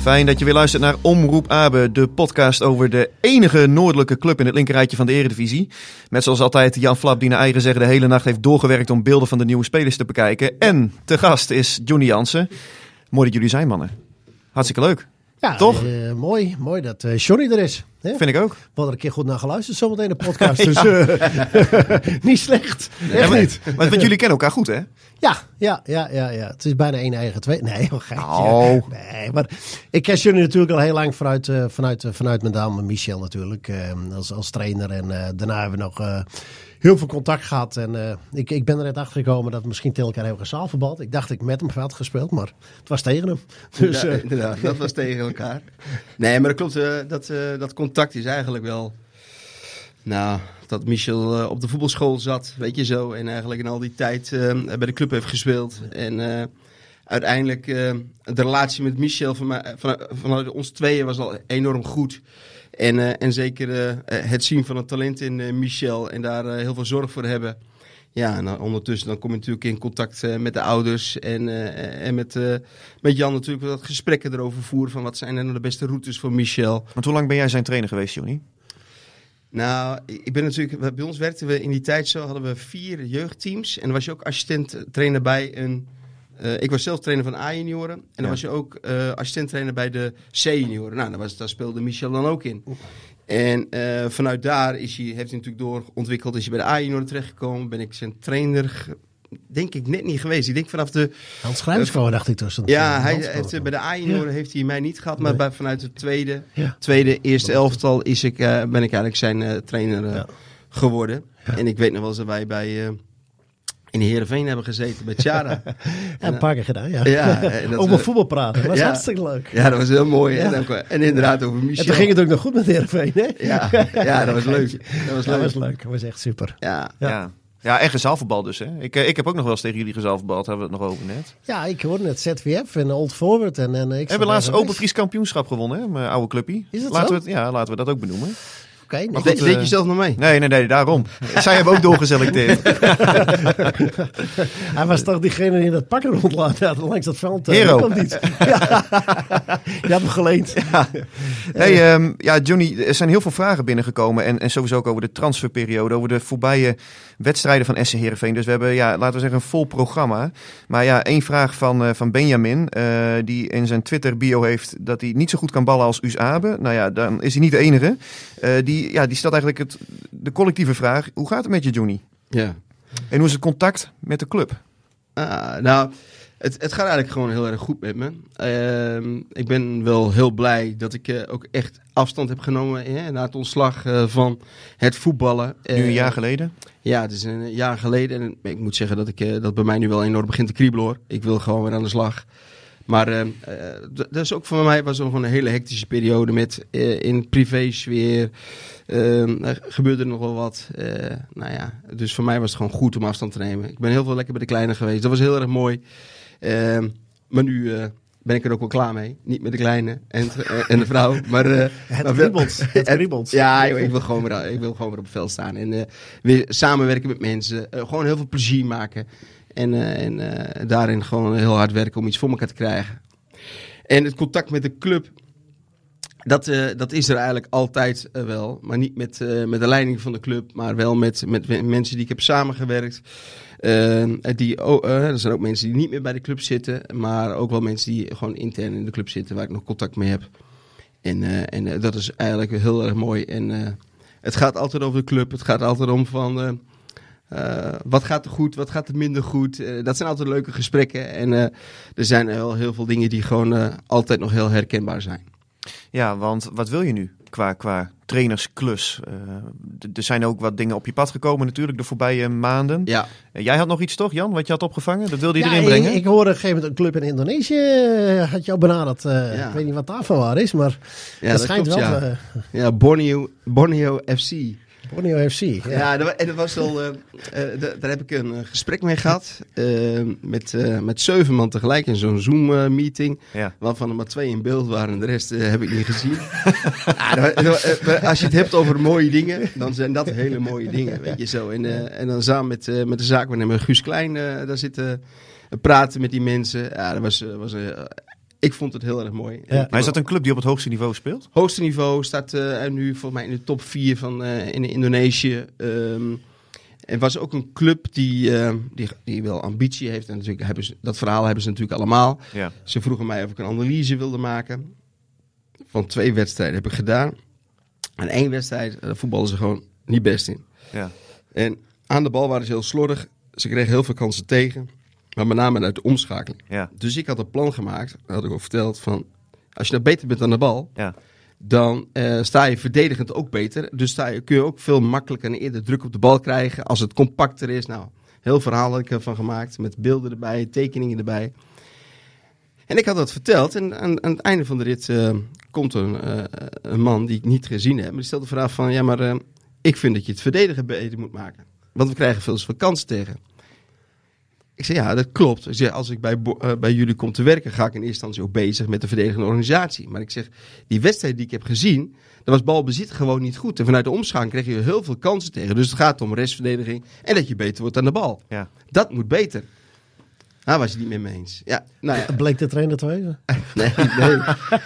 Fijn dat je weer luistert naar Omroep Abe, de podcast over de enige noordelijke club in het linkerrijtje van de Eredivisie. Met zoals altijd Jan Flap, die naar eigen zeggen de hele nacht heeft doorgewerkt om beelden van de nieuwe spelers te bekijken. En te gast is Johnny Jansen. Mooi dat jullie zijn, mannen. Hartstikke leuk. Ja, Toch? eh, mooi, mooi dat eh Johnny er is. Hè? Vind ik ook. We hadden er een keer goed naar geluisterd zometeen de podcast. Dus eh, niet slecht. Echt maar, niet. maar, want jullie kennen elkaar goed, hè? Ja, ja, ja, ja, ja. Het is bijna één eigen twee. Nee, oh, geitje. Oh. Nee, maar ik ken Johnny natuurlijk al heel lang vanuit, vanuit, vanuit mijn dame Michel natuurlijk. als, als trainer. En daarna hebben we nog heel veel contact gehad. En eh, ik, ik ben er net achter gekomen dat misschien tegen elkaar hebben gezaalverbald. Ik dacht dat ik met hem had gespeeld, maar het was tegen hem. Dus ja, eh, inderdaad, dat was tegen elkaar. Nee, maar dat klopt. eh, dat, dat contact is eigenlijk wel... Nou, dat Michel op de voetbalschool zat, weet je zo. En eigenlijk in al die tijd bij de club heeft gespeeld. En uiteindelijk eh, de relatie met Michel van mij, van, vanuit ons tweeën was al enorm goed. En, eh, en zeker eh, het zien van het talent in Michel en daar heel veel zorg voor hebben. Ja, en dan ondertussen dan kom je natuurlijk in contact met de ouders en, en met, met Jan natuurlijk wat gesprekken erover voeren van wat zijn er nou de beste routes voor Michel. Want hoe lang ben jij zijn trainer geweest, Johnny? Nou, ik ben natuurlijk, bij ons werkten we in die tijd zo, hadden we vier jeugdteams en dan was je ook assistent trainer bij een, eh, ik was zelf trainer van A-junioren en dan Ja. was je ook eh assistent trainer bij de C-junioren. Nou, daar, was, daar speelde Michel dan ook in. En eh, vanuit daar is hij, heeft hij natuurlijk doorontwikkeld, is hij bij de A-junioren terechtgekomen, ben ik zijn trainer, denk ik net niet geweest. Ik denk vanaf de Hans dacht ik tussen. ja, hij heeft, bij de A-junioren heeft hij mij niet gehad, maar Nee. bij, vanuit het tweede, Ja. tweede eerste elftal is ik, ben ik eigenlijk zijn trainer geworden. En ik weet nog wel eens dat wij bij, in Heerenveen hebben gezeten bij Tjara. Ja, een paar keer gedaan, ja. Ja, en dat Over we- voetbal praten. Dat was Ja. hartstikke leuk. ja, dat was heel mooi. hè. Ja. En, dan- en inderdaad over Michel. En toen ging het ook nog goed met de Heerenveen, hè? ja, ja, dat was leuk. Dat was Dat leuk. was leuk. Dat was echt super. Ja. Ja. Ja. Ja, en gezaalverbal dus, hè? Ik, eh, ik heb ook nog wel eens tegen jullie gezaalverbald, hebben we het nog over net. Ja, ik hoorde net ZWF en Old Forward. En, en ik We hebben laatst Open Fries kampioenschap gewonnen, hè? Mijn oude clubje. Is dat laten zo? We het, ja, laten we dat ook benoemen. Goed. deed, deed je zelf nog mee? Nee, nee, nee, daarom. Zij hebben ook doorgeselecteerd. Hij was toch diegene die in dat pakken rondlaat ja, langs dat veld. eh, Hero. dat niet. Ja. Je had hem geleend. Hey, ehm, ja, Johnny, er zijn heel veel vragen binnengekomen. En, en sowieso ook over de transferperiode, over de voorbije wedstrijden van SC Heerenveen. Dus we hebben, ja, laten we zeggen, een vol programma. Maar ja, één vraag van, eh, van Benjamin, eh, die in zijn Twitter-bio heeft dat hij niet zo goed kan ballen als Us Abe. Nou ja, dan is hij niet de enige. Eh, die, ja, die stelt eigenlijk het, de collectieve vraag, hoe gaat het met je, Johnny? Ja. En hoe is het contact met de club? Ah, nou, het, het gaat eigenlijk gewoon heel erg goed met me. Ehm, ik ben wel heel blij dat ik eh, ook echt afstand heb genomen hè, na het ontslag eh, van het voetballen. Nu een Eh, jaar geleden? Ja, het is een jaar geleden. En ik moet zeggen dat ik dat bij mij nu wel enorm begint te kriebelen hoor. Ik wil gewoon weer aan de slag. Maar eh, eh, dat is ook voor mij was ook een hele hectische periode met eh, in privé sfeer. eh, er gebeurde er nog wel wat. eh, nou ja, dus voor mij was het gewoon goed om afstand te nemen. Ik ben heel veel lekker bij de kleine geweest. Dat was heel erg mooi. Ehm, maar nu ben ik er ook wel klaar mee. Niet met de kleine en, en de vrouw. Maar, eh, Het maar. Het ja, joh, ik wil gewoon weer, ik wil gewoon weer op het veld staan. En weer samenwerken met mensen. gewoon heel veel plezier maken. En, eh, en eh, daarin gewoon heel hard werken om iets voor elkaar te krijgen. En het contact met de club. Dat, eh, dat is er eigenlijk altijd wel. Maar niet met, met de leiding van de club. Maar wel met, met mensen die ik heb samengewerkt. Die, er zijn ook mensen die niet meer bij de club zitten. Maar ook wel mensen die gewoon intern in de club zitten. Waar ik nog contact mee heb. En, en dat is eigenlijk heel erg mooi. En het gaat altijd over de club. Het gaat altijd om van... eh, wat gaat er goed, wat gaat er minder goed? Eh, dat zijn altijd leuke gesprekken. En eh, er zijn wel heel veel dingen die gewoon eh, altijd nog heel herkenbaar zijn. Ja, want wat wil je nu qua, qua trainersklus? Eh, er zijn ook wat dingen op je pad gekomen natuurlijk de voorbije maanden. Ja, jij had nog iets toch, Jan, wat je had opgevangen? Dat wilde je Ja, erin ik, brengen? ik hoorde op een gegeven moment een club in Indonesië had jou benaderd. eh, Ja. Ik weet niet wat daarvan waar is, maar ja dat, schijnt klopt, wel. Ja, ja Borneo, Borneo FC. Borneo FC. Ja. Ja, dat en dat was al, eh, eh, da- daar heb ik een eh, gesprek mee gehad. eh, met, eh, met zeven man tegelijk in zo'n Zoom-meeting. Ja. waarvan er maar twee in beeld waren en de rest heb ik niet gezien. Ja, eh, als je het hebt over mooie dingen, dan zijn dat hele mooie dingen. Weet je zo. En, eh, en dan samen met, eh, met de zaakwaarnemer Guus Klein daar zitten eh, praten met die mensen. Ja, dat was, was eh, ik vond het heel erg mooi. Ja. Maar is dat een club die op het hoogste niveau speelt? hoogste niveau staat eh, nu volgens mij in de top 4 van eh, in Indonesië. Ehm en was ook een club die, eh, die, die wel ambitie heeft. En natuurlijk hebben ze, dat verhaal hebben ze natuurlijk allemaal. Ja. Ze vroegen mij of ik een analyse wilde maken. Van twee wedstrijden heb ik gedaan. En één wedstrijd eh, voetballen ze gewoon niet best in. Ja. En aan de bal waren ze heel slordig. Ze kregen heel veel kansen tegen. Maar met name uit de omschakeling. Ja. Dus ik had een plan gemaakt. Dat had ik ook verteld. Van, als je nou beter bent aan de bal Ja. dan eh, sta je verdedigend ook beter. Dus sta je, kun je ook veel makkelijker en eerder druk op de bal krijgen als het compacter is. Nou, heel verhaal had ik ervan gemaakt met beelden erbij, tekeningen erbij. En ik had dat verteld en aan, aan het einde van de rit eh, komt een, eh, een man die ik niet gezien heb. Maar die stelt de vraag van, ja maar ik vind dat je het verdedigen beter moet maken. Want we krijgen veel te veel kansen tegen. Ik zei, ja, dat klopt. Ik zei, als ik bij, eh, bij jullie kom te werken, ga ik in eerste instantie ook bezig met de verdedigende organisatie. Maar ik zeg, die wedstrijd die ik heb gezien, daar was balbezit gewoon niet goed. En vanuit de omschakeling kreeg je heel veel kansen tegen. Dus het gaat om restverdediging en dat je beter wordt aan de bal. Ja. Dat moet beter. Daar was je het niet meer mee eens. Ja, nou ja. Bleek de trainer te wezen? Nee, nee.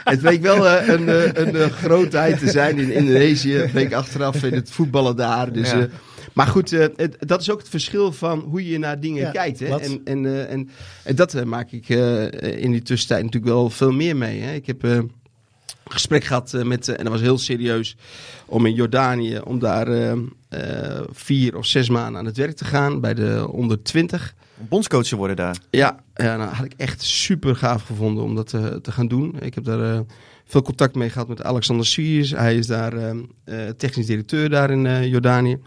Het bleek wel eh, een, eh, een grootheid te zijn in Indonesië. Bleek achteraf in het voetballen daar. Dus, Ja. Maar goed, eh, het- dat is ook het verschil van hoe je naar dingen Ja, kijkt. Hè? En, en, eh, en, en dat eh, maak ik eh, in die tussentijd natuurlijk wel veel meer mee. Hè? Ik heb een gesprek gehad eh, met, en dat was heel serieus, om in Jordanië, om daar vier of zes maanden aan het werk te gaan bij de onder 20. Bondscoach te worden daar. Ja, ja nou, had ik echt super gaaf gevonden om dat te gaan doen. Ik heb daar eh, veel contact mee gehad met Alexander Siers. Hij is daar eh, technisch directeur daar in eh, Jordanië.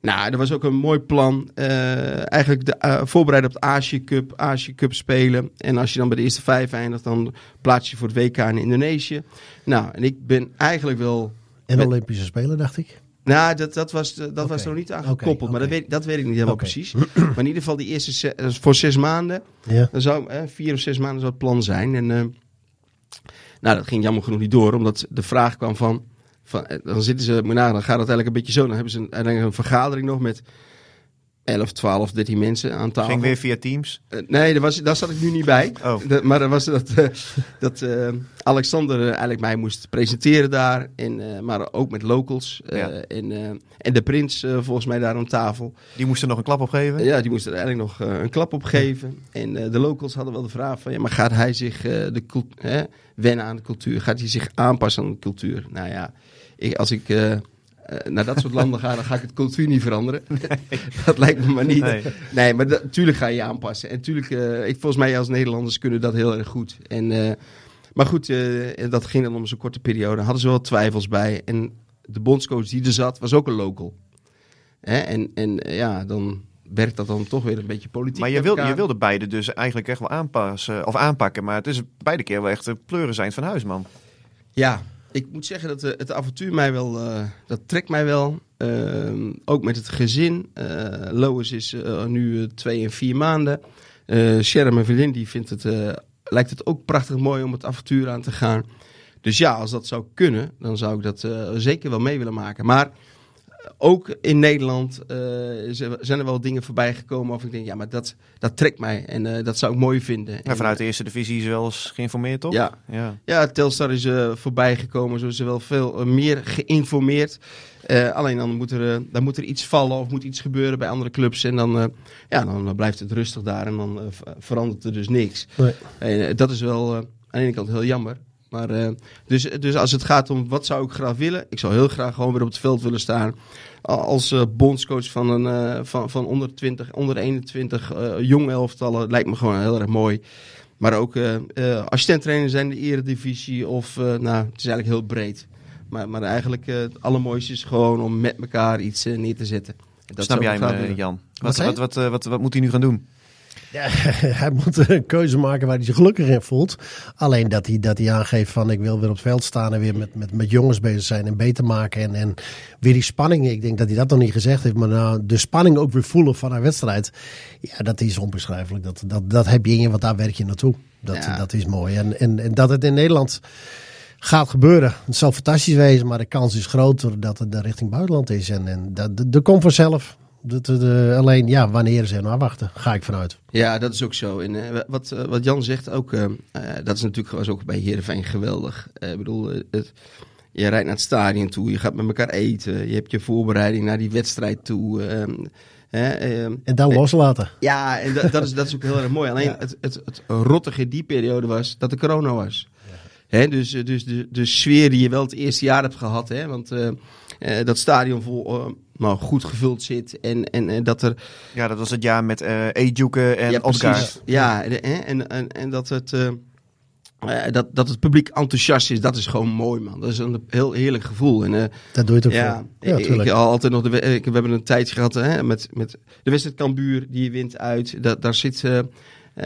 Nou, dat was ook een mooi plan. Eh, eigenlijk de, eh, voorbereiden op de Azië Cup, Azië Cup spelen. En als je dan bij de eerste vijf eindigt, dan plaats je voor het WK in Indonesië. Nou, en ik ben eigenlijk wel En Met- Olympische Spelen, dacht ik. nou, dat, dat, was, dat was er nog niet aan Oké, gekoppeld. Maar dat weet, dat weet ik niet helemaal precies. Maar in ieder geval die eerste eh, voor zes maanden. Ja. Dan zou eh, vier of zes maanden zou het plan zijn. En nou, dat ging jammer genoeg niet door. Omdat de vraag kwam van... van eh, dan zitten ze... Maar nou, dan gaat het eigenlijk een beetje zo. Dan hebben ze een, een vergadering nog met... 11, 12, 13 mensen aan tafel. Ging weer via Teams. Eh, nee, daar, was, daar zat ik nu niet bij. Oh. De- maar er was dat, eh, dat Alexander eigenlijk mij moest presenteren daar. En, maar ook met locals. Ja. en, en de prins volgens mij daar aan tafel. Die moest er nog een klap op geven. Ja, die moest er eigenlijk nog een klap op geven. En de locals hadden wel de vraag van... Ja, maar gaat hij zich de wennen aan de cultuur? Gaat hij zich aanpassen aan de cultuur? Nou ja, ik, als ik... eh, eh, naar dat soort landen ga, dan ga ik het cultuur niet veranderen. dat lijkt me maar niet. Nee. Nee, maar natuurlijk ga je aanpassen. En natuurlijk, eh, ik, volgens mij als Nederlanders kunnen dat heel erg goed. En, maar goed, dat ging dan om zo'n korte periode. Hadden ze wel twijfels bij. En de bondscoach die er zat, was ook een local. Hè? En, en ja, dan werkt dat dan toch weer een beetje politiek. Maar je, wil, je wilde beide dus eigenlijk echt wel aanpassen of aanpakken. Maar het is beide keer wel echt pleuren zijn van huis, man. Ja, ik moet zeggen dat eh, het avontuur mij wel, eh, dat trekt mij wel. Ehm, ook met het gezin. Eh Lois is eh, nu eh, twee en vier maanden. Eh Sharon, mijn vriendin, die vindt het, eh, lijkt het ook prachtig mooi om het avontuur aan te gaan. Dus ja, als dat zou kunnen, dan zou ik dat eh, zeker wel mee willen maken. Maar eh, ook in Nederland eh, zijn er wel dingen voorbij gekomen waarvan ik denk, ja, maar dat, dat trekt mij en eh, dat zou ik mooi vinden. Ja, En, vanuit de eerste divisie is wel eens geïnformeerd, toch? Ja, ja. ja, Telstar is eh voorbij gekomen. Zo is er wel veel meer geïnformeerd. Eh, alleen dan moet, er, dan moet er iets vallen of moet iets gebeuren bij andere clubs. En dan, eh, ja, dan, blijft het rustig daar en dan verandert er dus niks. Nee. En dat is wel eh, aan de ene kant heel jammer. Maar, uh, dus, dus als het gaat om wat zou ik graag willen, ik zou heel graag gewoon weer op het veld willen staan. Als uh, bondscoach van, een, uh, van, van onder 20, onder 21 jong elftallen lijkt me gewoon heel erg mooi. Maar ook assistent-trainer zijn in de eredivisie of, nou, het is eigenlijk heel breed. Maar, maar eigenlijk het allermooiste is gewoon om met elkaar iets neer te zetten. Dat Snap jij me, Jan? Wat, wat, wat, wat, wat, moet hij nu gaan doen? Ja, hij moet een keuze maken waar hij zich gelukkig in voelt. Alleen dat hij, dat hij aangeeft van ik wil weer op het veld staan en weer met, met, met jongens bezig zijn en beter maken. En, en weer die spanning, ik denk dat hij dat nog niet gezegd heeft, maar nou, de spanning ook weer voelen van een wedstrijd. Ja, dat is onbeschrijfelijk. Dat, dat, dat heb je in je, want daar werk je naartoe. Dat, dat is mooi. En, en, en dat het in Nederland gaat gebeuren. Het zal fantastisch wezen, maar de kans is groter dat het de richting buitenland is. En, en dat, dat komt vanzelf. Dat, alleen, ja, wanneer ze nou wachten, ga ik vanuit. Ja, dat is ook zo. En uh, wat, uh, wat Jan zegt ook, uh, dat is natuurlijk was ook bij Heerenveen geweldig. ik bedoel, het, je rijdt naar het stadion toe, je gaat met elkaar eten, je hebt je voorbereiding naar die wedstrijd toe. Ehm, ehm, en dan loslaten. Ja, en dat, dat, is, dat is ook heel erg mooi. Alleen het, het, het rottige in die periode was dat de corona was. Hè, dus dus de, de sfeer die je wel het eerste jaar hebt gehad. Hè, want dat stadion vol, nou, goed gevuld zit. En, en, en dat er... Ja, dat was het jaar met uh, Ejuke en ja, Oscar. Ja, en, en, en dat het... Uh, dat, dat het publiek enthousiast is, dat is gewoon mooi, man. Dat is een heel heerlijk gevoel. En, uh, dat doe je toch ja, ja ik, ik, altijd nog de, ik, we hebben een tijdje gehad hè, met, met de wedstrijd Cambuur, die je wint uit. Dat, daar zit, uh,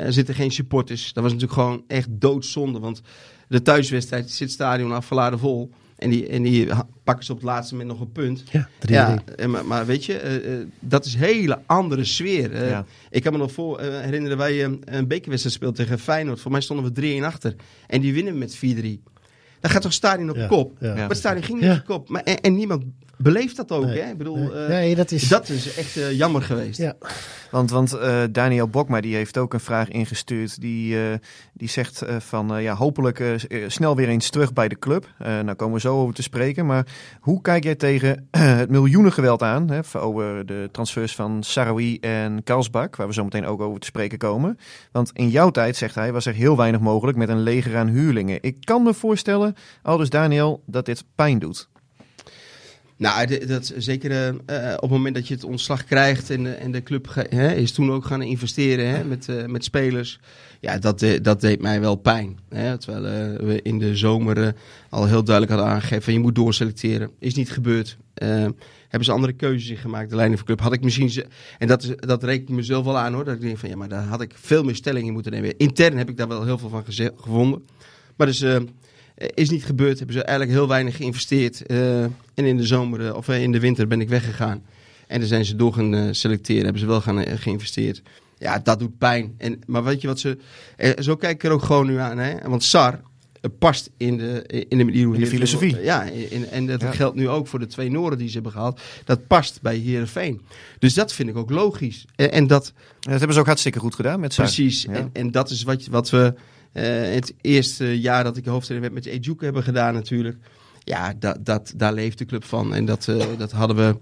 zitten geen supporters. Dat was natuurlijk gewoon echt doodzonde. Want de thuiswedstrijd zit stadion afgeladen vol. En die, en die pakken ze op het laatste moment nog een punt. Ja, ja maar, maar weet je, uh, dat is een hele andere sfeer. Uh, ja. Ik kan me nog voor uh, herinneren, wij een bekerwedstrijd speelden tegen Feyenoord. Voor mij stonden we 3 in achter. En die winnen met 4-3. Dan gaat toch stadion op kop. Ja. Maar stadion ging niet op kop. Maar, en, en, niemand beleeft dat ook. Hè? Ik bedoel, nee. nee. dat, is... dat is echt jammer geweest. Ja. Want, want uh, Daniel Bokma die heeft ook een vraag ingestuurd. Die, uh, die zegt uh, van ja, hopelijk snel weer eens terug bij de club. nou komen we zo over te spreken. Maar hoe kijk jij tegen het miljoenengeweld aan? Hè, over de transfers van Sarawi en Kalsbak. Waar we zo meteen ook over te spreken komen. Want in jouw tijd, zegt hij, was er heel weinig mogelijk met een leger aan huurlingen. Ik kan me voorstellen, aldus Daniel, dat dit pijn doet. Nou, dat, zeker uh, op het moment dat je het ontslag krijgt en, en de club hè, is toen ook gaan investeren hè, met, uh, met spelers. Ja, dat, dat deed mij wel pijn. Hè, terwijl we in de zomer al heel duidelijk hadden aangegeven: je moet doorselecteren. Is niet gebeurd. hebben ze andere keuzes in gemaakt, de leiding van de club. Had ik misschien, en dat, is, dat reken ik mezelf wel aan hoor, dat ik denk van ja, maar daar had ik veel meer stelling in moeten nemen. Intern heb ik daar wel heel veel van gevonden. Maar dus eh, is niet gebeurd. Hebben ze eigenlijk heel weinig geïnvesteerd. Uh, en in de zomer uh, of in de winter ben ik weggegaan. En dan zijn ze door gaan selecteren. Hebben ze wel gaan geïnvesteerd. Ja, dat doet pijn. En, maar weet je wat ze. zo kijk ik er ook gewoon nu aan. Hè? Want SAR past in de, in de, in de filosofie. Ja, in, en dat geldt nu ook voor de twee Noorden die ze hebben gehaald. Dat past bij Heerenveen. Dus dat vind ik ook logisch. En, en dat, dat hebben ze ook hartstikke goed gedaan met SAR. Precies. Ja. En, en dat is wat, wat we het eerste jaar dat ik hoofdtrainer werd met Ejuk hebben gedaan natuurlijk. Ja, dat, dat, daar leeft de club van. En dat, uh, dat hadden we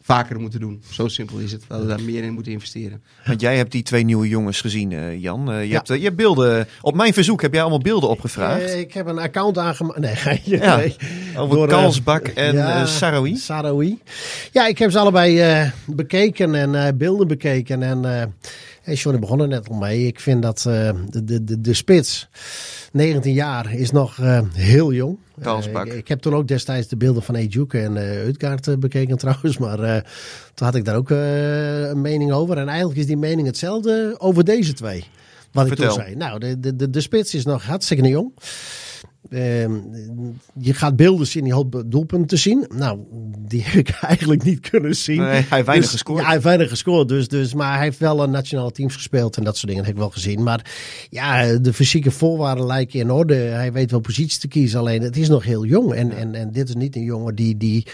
vaker moeten doen. Zo simpel is het. We hadden daar meer in moeten investeren. Want jij hebt die twee nieuwe jongens gezien, uh, Jan. Uh, je, ja. hebt, uh, je hebt beelden. Op mijn verzoek heb jij allemaal beelden opgevraagd. Ik, heb een account aangemaakt. Nee, ja. nee. Over Door, Kalsbak en ja, Sarawi. Sarawi. Ja, ik heb ze allebei bekeken en beelden bekeken. En Hey, Johnny begon er net al mee. Ik vind dat uh, de, de, de, de spits, 19 jaar, is nog uh, heel jong. Uh, ik, ik, heb toen ook destijds de beelden van Ejuke en Utgaard bekeken trouwens. Maar toen had ik daar ook een mening over. En eigenlijk is die mening hetzelfde over deze twee. Wat Vertel. ik toen zei. Nou, de, de, de, de spits is nog hartstikke jong. Uh, je gaat beelden zien, je hoopt doelpunten zien. Nou, die heb ik eigenlijk niet kunnen zien. Nee, hij heeft weinig dus, gescoord. Ja, hij heeft weinig gescoord. Dus, dus, maar hij heeft wel een nationale teams gespeeld en dat soort dingen heb ik wel gezien. Maar ja, de fysieke voorwaarden lijken in orde. Hij weet wel positie te kiezen. Alleen het is nog heel jong. En, en, en dit is niet een jongen die, die,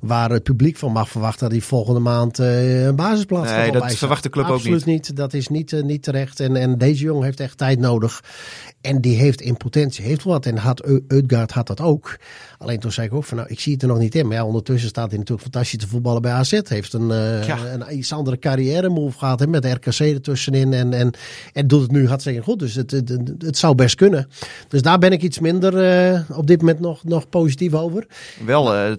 waar het publiek van mag verwachten dat hij volgende maand uh, een basisplaats Nee, dat verwacht de club Absoluut ook niet. niet. Dat is niet, uh, niet terecht. En, en deze jongen heeft echt tijd nodig. En die heeft in potentie heeft wat. En had had Uitgaard had dat ook. Alleen toen zei ik ook van nou, ik zie het er nog niet in. Maar ja, ondertussen staat hij natuurlijk fantastisch te voetballen bij AZ. Heeft een, uh, ja. een iets andere carrière move gehad hè, met de RKC ertussenin. En, en, en doet het nu hartstikke goed. Dus het, het, het, zou best kunnen. Dus daar ben ik iets minder uh, op dit moment nog, nog positief over. Wel uh,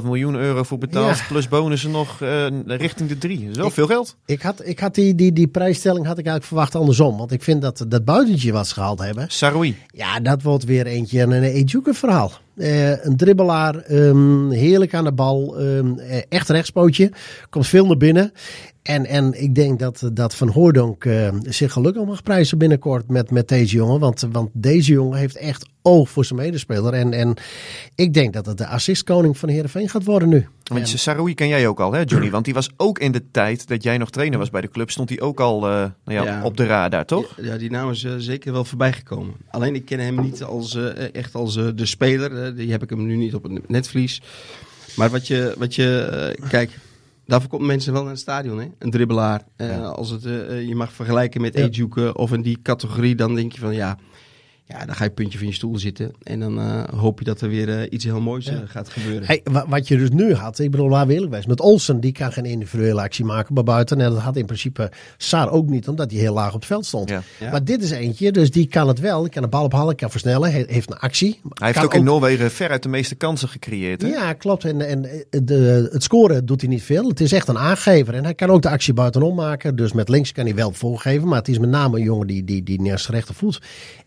2,5 miljoen euro voor betaald. Ja. Plus bonussen nog richting de 3. Dat is wel veel geld. Ik had, ik had die, die, die prijsstelling had ik eigenlijk verwacht andersom. Want ik vind dat dat buitentje wat ze gehaald hebben. Saroui. Ja, dat wordt weer eentje een Ejuke verhaal. Uh, een dribbelaar, um, heerlijk aan de bal, um, echt rechtspootje, komt veel naar binnen. En, en ik denk dat, dat Van Hoordonk uh, zich gelukkig mag prijzen binnenkort met, met deze jongen. Want, want deze jongen heeft echt oog voor zijn medespeler. En, en ik denk dat het de assistkoning van Heerenveen gaat worden nu. Want Saroui ken jij ook al, hè Johnny? Want die was ook in de tijd dat jij nog trainer was bij de club, stond hij ook al uh, nou ja, ja, op de radar, toch? Ja, die naam is uh, zeker wel voorbij gekomen. Alleen ik ken hem niet als, uh, echt als de speler. die heb ik hem nu niet op het netvlies. Maar wat je, wat je kijk, Daarvoor komt mensen wel naar het stadion, hè? Een dribbelaar. Uh, als het, uh, je mag vergelijken met ja. Ejuke of in die categorie, dan denk je van ja, ja, dan ga je puntje van je stoel zitten. En dan uh, hoop je dat er weer uh, iets heel moois uh, gaat gebeuren. Hey, wat je dus nu had, ik bedoel, waar we eerlijk zijn. Met Olsen, die kan geen individuele actie maken bij buiten. En dat had in principe Saar ook niet, omdat hij heel laag op het veld stond. Ja. Ja. Maar dit is eentje, dus die kan het wel. Die kan de bal ophalen, kan versnellen, he, heeft een actie. Hij heeft ook, ook in Noorwegen veruit de meeste kansen gecreëerd. Hè? Ja, klopt. En, en de, het scoren doet hij niet veel. Het is echt een aangever. En hij kan ook de actie buitenom maken. Dus met links kan hij wel voorgeven. Maar het is met name een jongen die, die, die neer zijn voet.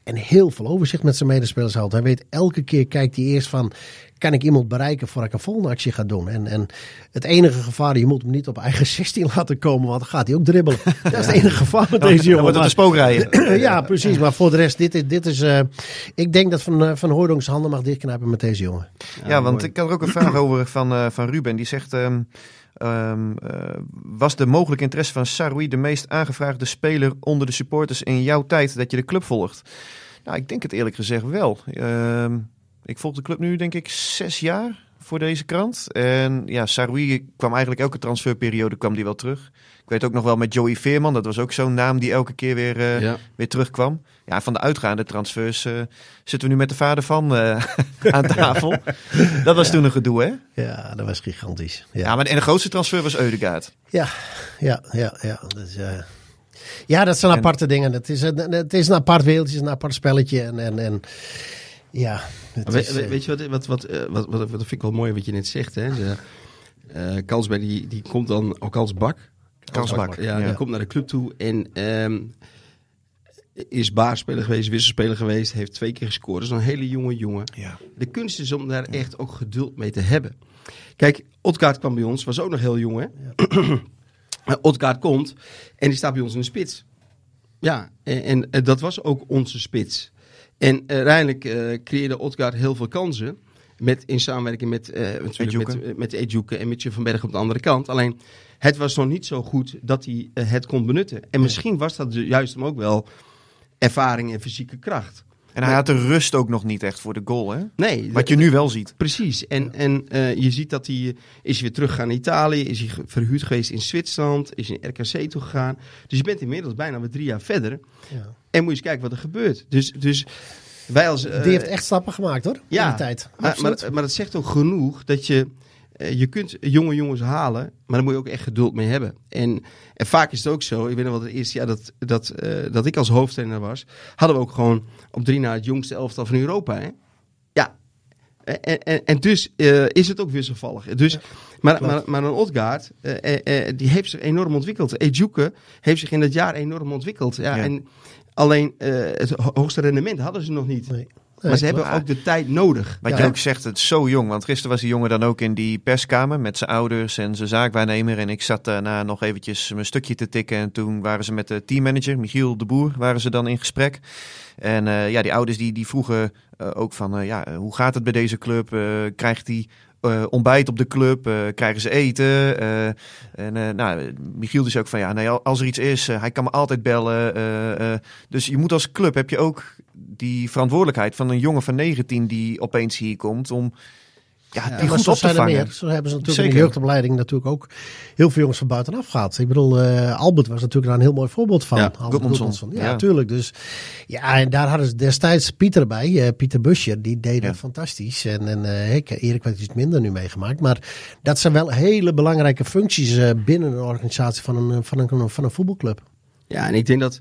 En heel veel overzicht met zijn medespelers houdt. Hij weet elke keer, kijkt hij eerst van, kan ik iemand bereiken voor ik een volgende actie ga doen? En, en het enige gevaar, je moet hem niet op eigen 16 laten komen, want dan gaat hij ook dribbelen. Dat is het enige gevaar met deze jongen. Dan wordt het een spookrijden. ja, precies. Maar voor de rest, dit is, dit is uh, ik denk dat Van, uh, van Hooydonk zijn handen mag dichtknijpen met deze jongen. Ja, ja want mooi. ik had er ook een vraag over van, uh, van Ruben. Die zegt... Um, Um, uh, was de mogelijke interesse van Saroui de meest aangevraagde speler onder de supporters in jouw tijd dat je de club volgt? Nou, ik denk het eerlijk gezegd wel. Um, ik volg de club nu denk ik zes jaar voor deze krant. En ja, Saroui kwam eigenlijk elke transferperiode kwam die wel terug. Ik weet ook nog wel met Joey Veerman. Dat was ook zo'n naam die elke keer weer, uh, ja. weer terugkwam. Ja, van de uitgaande transfers uh, zitten we nu met de vader van uh, aan tafel. dat was toen een gedoe, hè? Ja, dat was gigantisch. Ja, ja maar en de grootste transfer was Eudegaard. Ja, ja, ja, ja. Dus, ja, dat zijn aparte en, dingen. Het is, een, het is een apart wereldje, het is een apart spelletje. En, en, en ja. We, is, weet, weet, je wat, wat, wat, wat, wat, wat vind ik wel mooi wat je net zegt, hè? De, uh, Kalsberg die, die komt dan, ook als bak. Kalsbak. Ja, ja, die komt naar de club toe en um, is baarspeler geweest, wisselspeler geweest, heeft twee keer gescoord. Dat is een hele jonge jongen. Ja. De kunst is om daar echt ook geduld mee te hebben. Kijk, Otkaart kwam bij ons, was ook nog heel jong, hè? Ja. Otkaart komt en die staat bij ons in de spits. Ja, en, en, en dat was ook onze spits. En uiteindelijk uh, creëerde Otkaart heel veel kansen. Met, in samenwerking met, uh, natuurlijk met, met Ejuke en met van Berg op de andere kant. Alleen, het was nog niet zo goed dat hij uh, het kon benutten. En misschien was dat juist hem ook wel ervaring en fysieke kracht. En hij had de rust ook nog niet echt voor de goal, hè? Nee. Wat je nu wel ziet. Precies. En, en uh, je ziet dat hij is weer teruggegaan naar Italië, is hij verhuurd geweest in Zwitserland, is in RKC toegegaan. Dus je bent inmiddels bijna weer drie jaar verder. Ja. En moet je eens kijken wat er gebeurt. Dus, dus wij als... Uh, Die heeft echt stappen gemaakt, hoor. Ja. In de tijd. Maar, maar, maar dat zegt ook genoeg dat je... Uh, je kunt jonge jongens halen, maar daar moet je ook echt geduld mee hebben. En, en vaak is het ook zo, ik weet nog wel het eerste jaar dat, dat, uh, dat ik als hoofdtrainer was, hadden we ook gewoon op drie na het jongste elftal van Europa. Hè? Ja, en, en, en dus uh, is het ook wisselvallig. Dus, ja, maar, maar, maar een Odgaard, die heeft zich enorm ontwikkeld. Ejuke heeft zich in dat jaar enorm ontwikkeld. Ja, ja. En alleen het hoogste rendement hadden ze nog niet. Nee. Nee, maar ze hebben ook de tijd nodig. Wat ja. je ook zegt, het is zo jong. Want gisteren was die jongen dan ook in die perskamer met zijn ouders en zijn zaakwaarnemer. En ik zat daarna nog eventjes mijn stukje te tikken. En toen waren ze met de teammanager, Michiel de Boer, waren ze dan in gesprek. En uh, ja, die ouders die, die vroegen uh, ook van, uh, ja, hoe gaat het bij deze club? krijgt hij uh, ontbijt op de club, uh, krijgen ze eten. Uh, en nou, Michiel dus ook van ja, nee, als er iets is, hij kan me altijd bellen. dus je moet als club heb je ook die verantwoordelijkheid van een jongen van 19 die opeens hier komt om Ja, Ja, die goed zo op te zijn er vangen. meer. Zo hebben ze natuurlijk in de jeugdopleiding natuurlijk ook heel veel jongens van buitenaf gehad. Ik bedoel, eh, Albert was natuurlijk daar een heel mooi voorbeeld van. Ja, Albert Goedmanson. Goedmanson. Ja, Ja. natuurlijk. Dus ja, en daar hadden ze destijds Pieter bij, eh, Pieter Buscher, die deed Ja. dat fantastisch. En, en eh, ik, Erik werd iets minder nu meegemaakt. Maar dat zijn wel hele belangrijke functies eh, binnen een organisatie van een, van een, van een voetbalclub. Ja, en ik denk dat,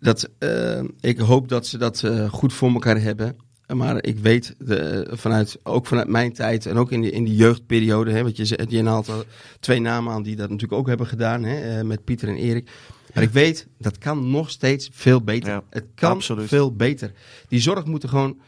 dat eh, ik hoop dat ze dat eh, goed voor elkaar hebben. Maar ik weet de, vanuit, ook vanuit mijn tijd en ook in die, in die jeugdperiode, hè, want je, je haalt al twee namen aan die dat natuurlijk ook hebben gedaan, hè, eh, met Pieter en Erik. Maar ik weet, dat kan nog steeds veel beter. Ja, het kan absoluut. veel beter. Die zorg moet er gewoon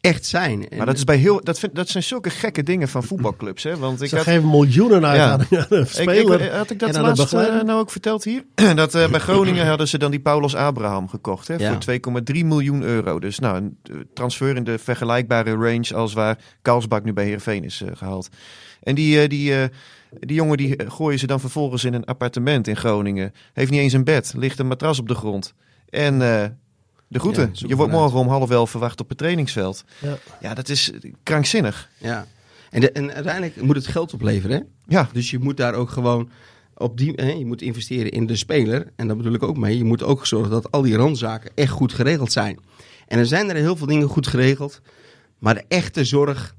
echt zijn. En- Maar dat, is bij heel, dat, vind, dat zijn zulke gekke dingen van voetbalclubs. Hè? Want ik Ze had, geven miljoenen uit Ja. aan een speler. ik, had ik dat laatst eh, nou ook verteld hier? dat eh, bij Groningen hadden ze dan die Paulus Abraham gekocht. Hè, Ja. Voor 2,3 miljoen euro. Dus nou, een eh, transfer in de vergelijkbare range als waar Karlsbak nu bij Heerenveen is eh, gehaald. En die, eh, die, eh, die jongen die eh, gooien ze dan vervolgens in een appartement in Groningen. Heeft niet eens een bed, ligt een matras op de grond. En eh, de groeten. Ja, Je wordt morgen om half elf verwacht op het trainingsveld. Ja. Ja, dat is krankzinnig. ja. En, de- en uiteindelijk moet het geld opleveren. Hè? Ja, Dus je moet daar ook gewoon op die, hè, je moet investeren in de speler. En daar bedoel ik ook mee. Je moet ook zorgen dat al die randzaken echt goed geregeld zijn. En er zijn er heel veel dingen goed geregeld. Maar de echte zorg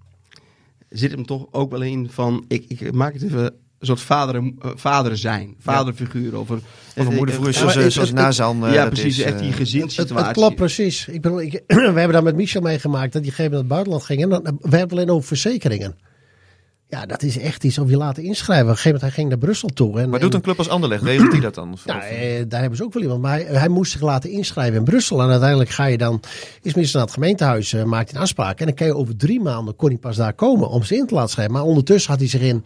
zit hem toch ook wel in van, ik, ik maak het even een soort vader, eh, vader zijn. Vaderfiguur. Of een, of een moeder Ja, zoals, eh, zoals Nazan. eh, ja, precies. is, echt eh, die Het, gezinssituatie. het klopt precies. Ik bedoel, ik, we hebben dat met Michel meegemaakt. Dat die gegeven naar het buitenland ging. En dan, we hebben het alleen over verzekeringen. Ja, dat is echt iets om je laten inschrijven. Op een gegeven moment hij ging naar Brussel toe. En, Maar doet en- een club als Anderlecht, regelt die dat dan? Of- Nou, eh, daar hebben ze ook wel iemand. Maar hij, hij moest zich laten inschrijven in Brussel. En uiteindelijk ga je dan, is minister naar het gemeentehuis, eh, maakt hij een afspraak. En dan kan je over drie maanden, kon hij pas daar komen om ze in te laten schrijven. Maar ondertussen had hij zich in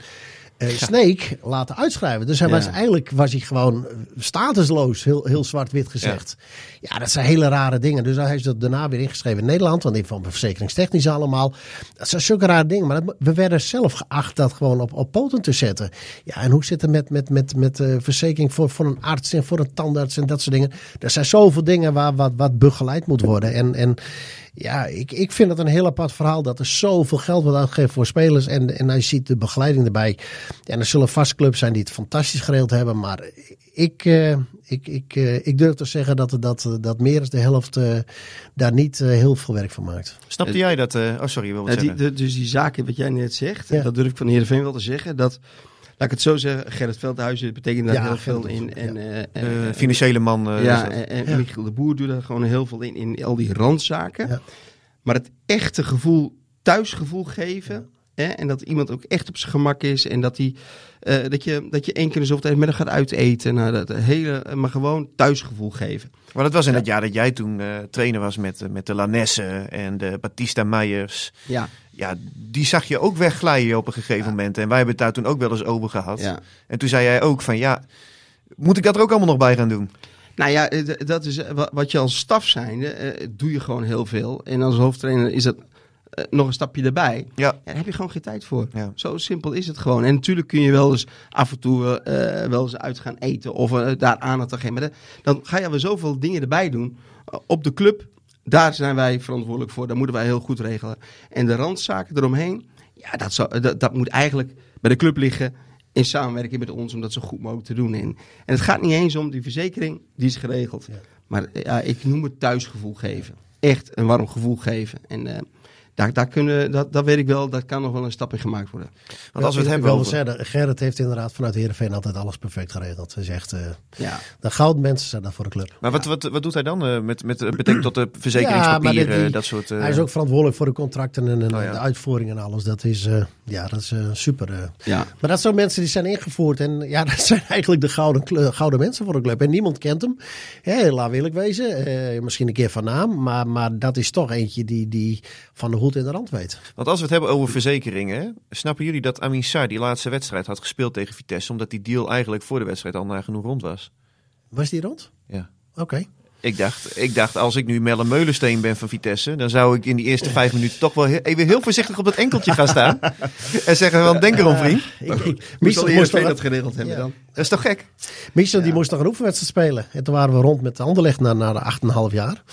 eh Sneek laten uitschrijven. Dus hij was, eigenlijk was hij gewoon statusloos, heel, heel zwart-wit gezegd. Ja. dat zijn hele rare dingen. Dus hij is er daarna weer ingeschreven in Nederland. Want die van verzekeringstechnisch allemaal. Dat zijn zulke rare dingen. Maar dat- we werden zelf geacht dat gewoon op, op poten te zetten. Ja, en hoe zit het met, met, met, met eh, verzekering voor, voor een arts en voor een tandarts en dat soort dingen. Er zijn zoveel dingen waar wat, wat begeleid moet worden. En, en ja, ik, ik vind het een heel apart verhaal dat er zoveel geld wordt uitgegeven voor spelers. En, en als je ziet de begeleiding erbij. Ja, er zullen vast clubs zijn die het fantastisch geregeld hebben. Maar ik, eh, ik, ik, eh, ik durf te zeggen dat, dat, dat meer dan de helft eh, daar niet heel veel werk van maakt. Snapte jij dat? eh, oh, sorry, je wil wat Ja, die, zeggen. de- dus die zaken wat jij net zegt, Ja. dat durf ik van Heerenveen wel te zeggen. Dat, laat ik het zo zeggen, Gerrit Veldhuizen betekent daar Ja, heel veel in. En, ja. eh, Eh, eh, financiële man. eh, is ja, en, en Ja. Michiel de Boer doet er gewoon heel veel in, in al die randzaken. Ja. Maar het echte gevoel, thuisgevoel geven. Hè, en dat iemand ook echt op zijn gemak is. En dat, die, eh, dat, je, dat je één keer in de zoveel tijd met hem gaat uiteten. Nou, dat hele, maar gewoon thuisgevoel geven. Maar dat was in het jaar dat jij toen eh, trainer was met, met de Lanesse en de Batista Meijers. Ja, Ja, die zag je ook wegglijden op een gegeven moment. En wij hebben het daar toen ook wel eens over gehad. ja. En toen zei jij ook van ja, moet ik dat er ook allemaal nog bij gaan doen? Nou ja, eh, dat is eh, wa- wat je als staf zijnde, eh, doe je gewoon heel veel. En als hoofdtrainer is dat nog een stapje erbij. Ja, Ja, daar heb je gewoon geen tijd voor. Ja. Zo simpel is het gewoon. En natuurlijk kun je wel eens af en toe wel eens uit gaan eten of daar aandacht aan geven. Maar dan- ga je weer zoveel dingen erbij doen. Op de club, daar zijn wij verantwoordelijk voor. Dat moeten wij heel goed regelen. En de randzaken eromheen, ja, dat, zou, dat, dat moet eigenlijk bij de club liggen. In samenwerking met ons om dat zo goed mogelijk te doen. En, en het gaat niet eens om die verzekering, die is geregeld. Ja. Maar ja, ik noem het thuisgevoel geven. Echt een warm gevoel geven. En eh, daar, daar kunnen, dat, dat weet ik wel, daar kan nog wel een stap in gemaakt worden. want als we het Ik hebben wil over... zeggen, Gerrit heeft inderdaad vanuit Heerenveen altijd alles perfect geregeld. Hij zegt, eh Ja. de gouden mensen zijn daar voor de club. Maar wat, wat, wat doet hij dan eh, met, met het betekent tot de Ja, verzekeringspapieren, dit- die- dat soort... eh, Hij is ook verantwoordelijk voor de contracten en, en Oh ja. de uitvoering en alles. Dat is, eh, ja, dat is eh, super. eh. Ja. Maar dat zijn mensen die zijn ingevoerd. En ja, dat zijn eigenlijk de gouden, gouden mensen voor de club. En niemand kent hem. Hè, laat eerlijk wezen. Eh, misschien een keer van naam. Maar, maar dat is toch eentje die, die van de in de rand weet. Want als we het hebben over verzekeringen, snappen jullie dat Amin Sarr die laatste wedstrijd had gespeeld tegen Vitesse, omdat die deal eigenlijk voor de wedstrijd al nagenoeg rond was? Was die rond? Ja. Oké. Ik dacht, ik dacht, als ik nu Melle Meulensteen ben van Vitesse, dan zou ik in die eerste vijf minuten toch wel heel, even heel voorzichtig op dat enkeltje gaan staan. en zeggen van, denk erom vriend. Ik, ik, Moest Michel eerst dat geregeld hebben Ja. dan. Dat is toch gek? Michel die moest nog een oefenwedstrijd spelen. En toen waren we rond met Anderlecht na, na de 8,5 jaar.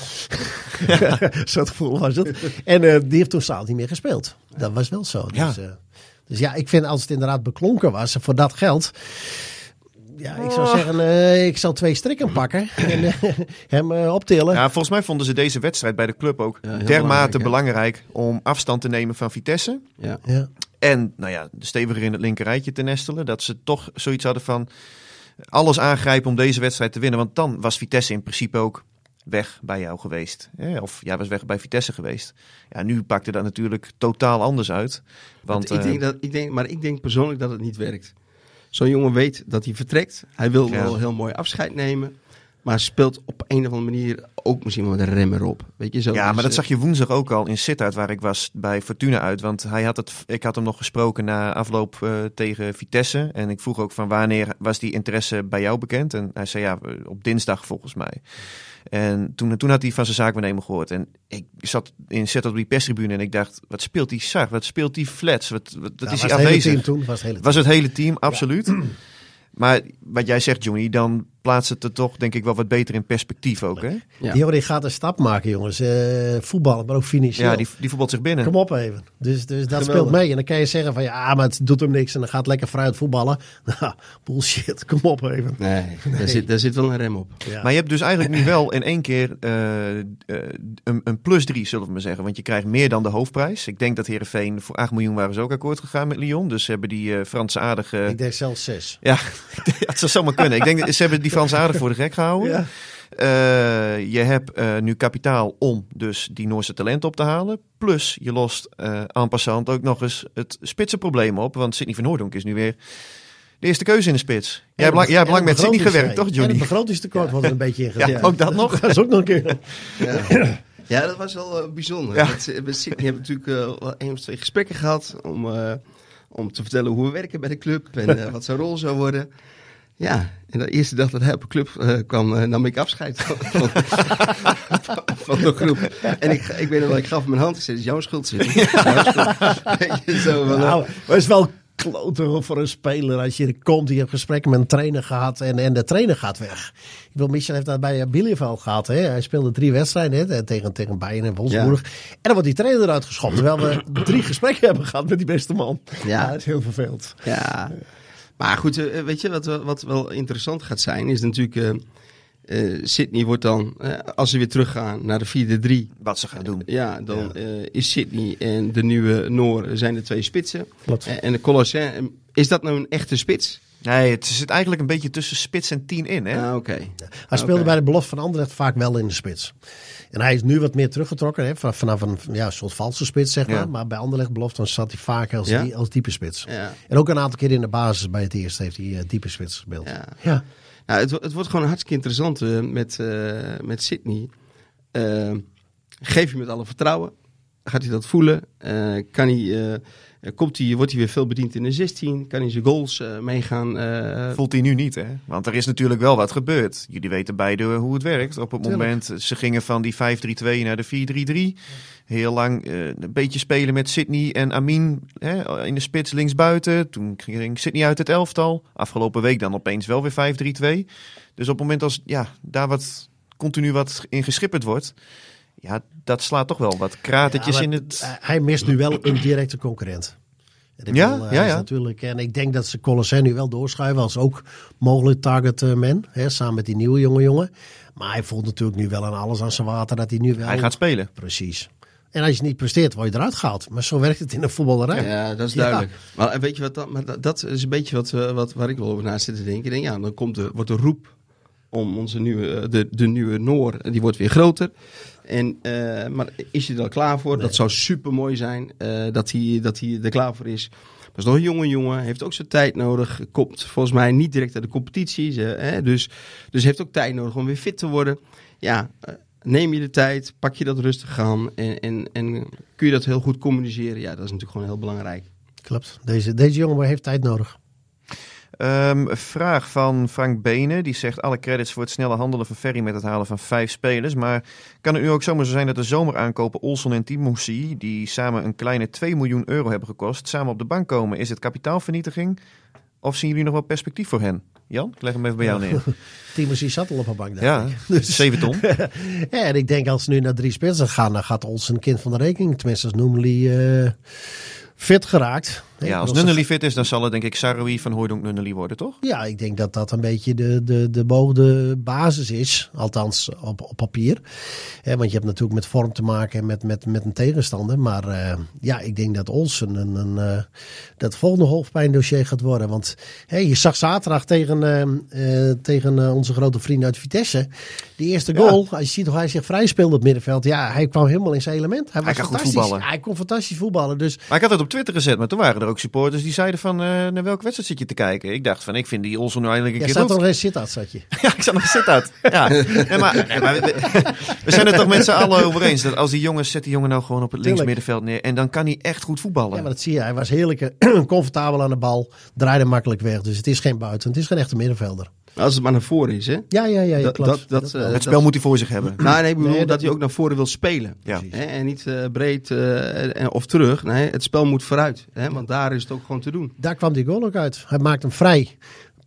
Zo'n gevoel was het. En eh, die heeft toen Staal niet meer gespeeld. Dat was wel zo. Ja. Dus, eh, dus ja, ik vind als het inderdaad beklonken was voor dat geld. Ja, ik zou zeggen, eh, ik zal twee strikken pakken en eh, hem eh, optillen. Ja, volgens mij vonden ze deze wedstrijd bij de club ook Ja, dermate belangrijk, om afstand te nemen van Vitesse. Ja. Ja. En nou ja, steviger in het linkerrijtje te nestelen. Dat ze toch zoiets hadden van alles aangrijpen om deze wedstrijd te winnen. Want dan was Vitesse in principe ook weg bij jou geweest. Hè? Of jij was weg bij Vitesse geweest. Ja, nu pakte dat natuurlijk totaal anders uit. Want ik denk dat, ik denk, maar ik denk persoonlijk dat het niet werkt. Zo'n jongen weet dat hij vertrekt. Hij wil Ja. wel heel mooi afscheid nemen. Maar speelt op een of andere manier ook misschien wel met een rem erop. Weet je, zo. Ja, Dus, maar dat eh, zag je woensdag ook al in Sittard, waar ik was bij Fortuna uit. Want hij had het, ik had hem nog gesproken na afloop eh, tegen Vitesse. En ik vroeg ook van wanneer was die interesse bij jou bekend? En hij zei ja, op dinsdag volgens mij. En toen, toen had hij van zijn zaakwaarnemer gehoord. En ik zat in Sittard op die perstribune en ik dacht, wat speelt die Sar? Wat speelt die Flats? Wat, wat, dat Ja, is hij het hele afwezig? team toen. Was het hele Het was het hele team, absoluut. Maar wat jij zegt, Johnny, dan plaatst het er toch denk ik wel wat beter in perspectief ook, hè? Ja. Die gaat een stap maken, jongens. Eh voetballen, maar ook financieel. Ja, die, die voetbalt zich binnen. Kom op even. Dus, dus dat Geweldig. speelt mee. En dan kan je zeggen van ja, maar het doet hem niks en dan gaat lekker vooruit voetballen. Nou, bullshit. Kom op even. Nee, Daar, zit, daar zit wel een rem op. Ja. Maar je hebt dus eigenlijk nu wel in één keer eh, eh, een, een plus drie, zullen we maar zeggen. Want je krijgt meer dan de hoofdprijs. Ik denk dat Herenveen voor 8 miljoen waren ze ook akkoord gegaan met Lyon. Dus ze hebben die eh, Franse aardige... Ik denk zelfs zes. Ja, het zou zomaar kunnen. Ik denk dat ze hebben die Franse aardig voor de gek gehouden. Ja. Eh, je hebt eh, nu kapitaal om dus die Noorse talent op te halen. Plus je lost eh en passant ook nog eens het spitsenprobleem op. Want Sidney van Hoordonk is nu weer de eerste keuze in de spits. Jij hebt lang, jij hebt lang met Sidney gewerkt, toch En Johnny? het begrotingstekort wordt er een beetje ingezet. Ja, ook dat nog. Dat is ook nog een keer. Ja. Ja, dat was wel bijzonder. Ja. Met, met Sydney hebben we natuurlijk eh, wel één of twee gesprekken gehad om, eh, om te vertellen hoe we werken bij de club en eh, wat zijn rol zou worden. Ja, en de eerste dag dat hij op de club eh, kwam, eh, nam ik afscheid van, van, van de groep. En ik, ik weet nog wel, ik gaf hem mijn hand en zei, het is jouw schuld, je, zo van, eh, Nou, het is wel kloten hoor, voor een speler. Als je komt, die hebt gesprekken met een trainer gehad en, en de trainer gaat weg. Ik wil, Michel heeft dat bij Bielefeld gehad. Hè? Hij speelde drie wedstrijden hè? tegen, tegen Bayern en Wolfsburg. En dan wordt die trainer eruit geschopt. Terwijl we drie gesprekken hebben gehad met die beste man. Ja, dat is heel vervelend. Ja, maar goed, eh, weet je wat, wel- wat wel interessant gaat zijn, is natuurlijk, eh eh, Sydney wordt dan, eh, als ze weer teruggaan naar de 4-3, Wat ze gaan doen. ja, dan eh, is Sydney en de nieuwe Noor zijn de twee spitsen. Eh, en de Colossin, eh, is dat nou een echte spits? Nee, het zit eigenlijk een beetje tussen spits en tien in, hè? Ah, oké. Hij speelde bij de belofte van Anderlecht vaak wel in de spits. En hij is nu wat meer teruggetrokken. Hè? van- Vanaf een ja, soort valse spits, zeg maar. Ja. Maar bij Anderlecht belofte dan zat hij vaak als, Ja? die- als diepe spits. Ja. En ook een aantal keer in de basis bij het eerste heeft hij eh, diepe spits gespeeld. Ja. ja. Nou, het, het wordt gewoon hartstikke interessant eh, met, eh, met Sydney. Geef je met alle vertrouwen? Gaat hij dat voelen? Eh, kan hij, eh, komt hij, wordt hij weer veel bediend in de 16? Kan hij zijn goals eh, meegaan? eh, Voelt hij nu niet, hè? Want er is natuurlijk wel wat gebeurd. Jullie weten beide hoe het werkt. Op het Tuurlijk. moment, ze gingen van die 5-3-2 naar de 4-3-3. Heel lang eh, een beetje spelen met Sydney en Amin hè, in de spits linksbuiten. Toen ging Sydney uit het elftal. Afgelopen week dan opeens wel weer 5-3-2. Dus op het moment als ja, daar wat continu wat in geschipperd wordt... Ja, dat slaat toch wel wat kratertjes Ja, in maar het... hij- mist nu wel een directe concurrent. En ik Ja, ja, is ja. Natuurlijk, en ik denk dat ze Colossin nu wel doorschuiven als ook mogelijk target eh, man. Hè, samen met die nieuwe jonge jongen. Maar hij voelt natuurlijk nu wel aan alles aan zijn water dat hij nu wel... Hij gaat spelen. Precies. En als je niet presteert, word je eruit gehaald. Maar zo werkt het in de voetballerij. Ja, dat is Ja. duidelijk. Maar en weet je wat, dat, maar dat, dat is een beetje wat, eh, wat, waar ik wel over na zit te denken. Ik denk, ja, dan komt de, wordt de roep om onze nieuwe, eh, de, de nieuwe Noor, eh, die wordt weer groter. En, eh, maar is hij er al klaar voor? Dat zou super mooi zijn dat, hij, dat hij er klaar voor is. Maar is nog een jonge jongen, heeft ook zijn tijd nodig. Komt volgens mij niet direct uit de competitie. hè, dus, dus heeft ook tijd nodig om weer fit te worden. Ja, neem je de tijd, pak je dat rustig aan en, en, en kun je dat heel goed communiceren. Ja, dat is natuurlijk gewoon heel belangrijk. Klopt. Deze, deze jongen heeft tijd nodig. Een vraag van Frank Benen. Die zegt alle credits voor het snelle handelen van Ferry met het halen van vijf spelers. Maar kan het nu ook zomaar zo zijn dat de zomeraankopen Olson en Timoussi, die samen een kleine 2 miljoen euro hebben gekost, samen op de bank komen? Is het kapitaalvernietiging? Of zien jullie nog wel perspectief voor hen? Jan, ik leg hem even bij jou neer. Timothy zat al op een bank. denk Ja, ik. Dus, 7 ton. ja, en ik denk als ze nu naar drie spitsen gaan, dan gaat ons een kind van de rekening. Tenminste, als Noemeli eh fit geraakt. Ja, als Nunnely fit is, dan zal het denk ik Saroui van Hooydonk Nunnely worden, toch? Ja, ik denk dat dat een beetje de, de, de beoogde basis is. Althans, op, op papier. Want je hebt natuurlijk met vorm te maken en met, met, met een tegenstander. Maar eh, ja, ik denk dat Olsen een, een, eh, dat volgende hoofdpijndossier gaat worden. Want hè, je zag zaterdag tegen, eh, tegen onze grote vriend uit Vitesse. Die eerste goal, als je ziet hoe hij zich vrij speelde op het middenveld. Ja, hij kwam helemaal in zijn element. Hij, was kan goed fantastisch. voetballen. Hij kon fantastisch voetballen. Dus Maar ik had het op Twitter gezet, maar toen waren er ook supporters die zeiden van, eh, naar welke wedstrijd zit je te kijken? Ik dacht van, ik vind die Olsen nu eindelijk een jij keer er goed. nog eens zit zat je. Ja, ik zat nog zit uit. Ja. Nee, maar, nee, maar we, we zijn het toch met z'n allen over eens. Dat als die jongens, zet die jongen nou gewoon op het links middenveld neer. En dan kan hij echt goed voetballen. Ja, maar dat zie je. Hij was heerlijk eh, comfortabel aan de bal. Draaide makkelijk weg. Dus het is geen buiten. Het is geen echte middenvelder. Als het maar naar voren is, hè? Ja, ja, ja. ja Dat- dat- het spel moet hij voor zich hebben. Nou, nee, ik bedoel Nee, dat, dat- hij ook naar voren wil spelen. Ja. Hè? En niet eh, breed eh, of terug. Nee, het spel moet vooruit. Hè? Want daar is het ook gewoon te doen. Daar kwam die goal ook uit. Hij maakt hem vrij.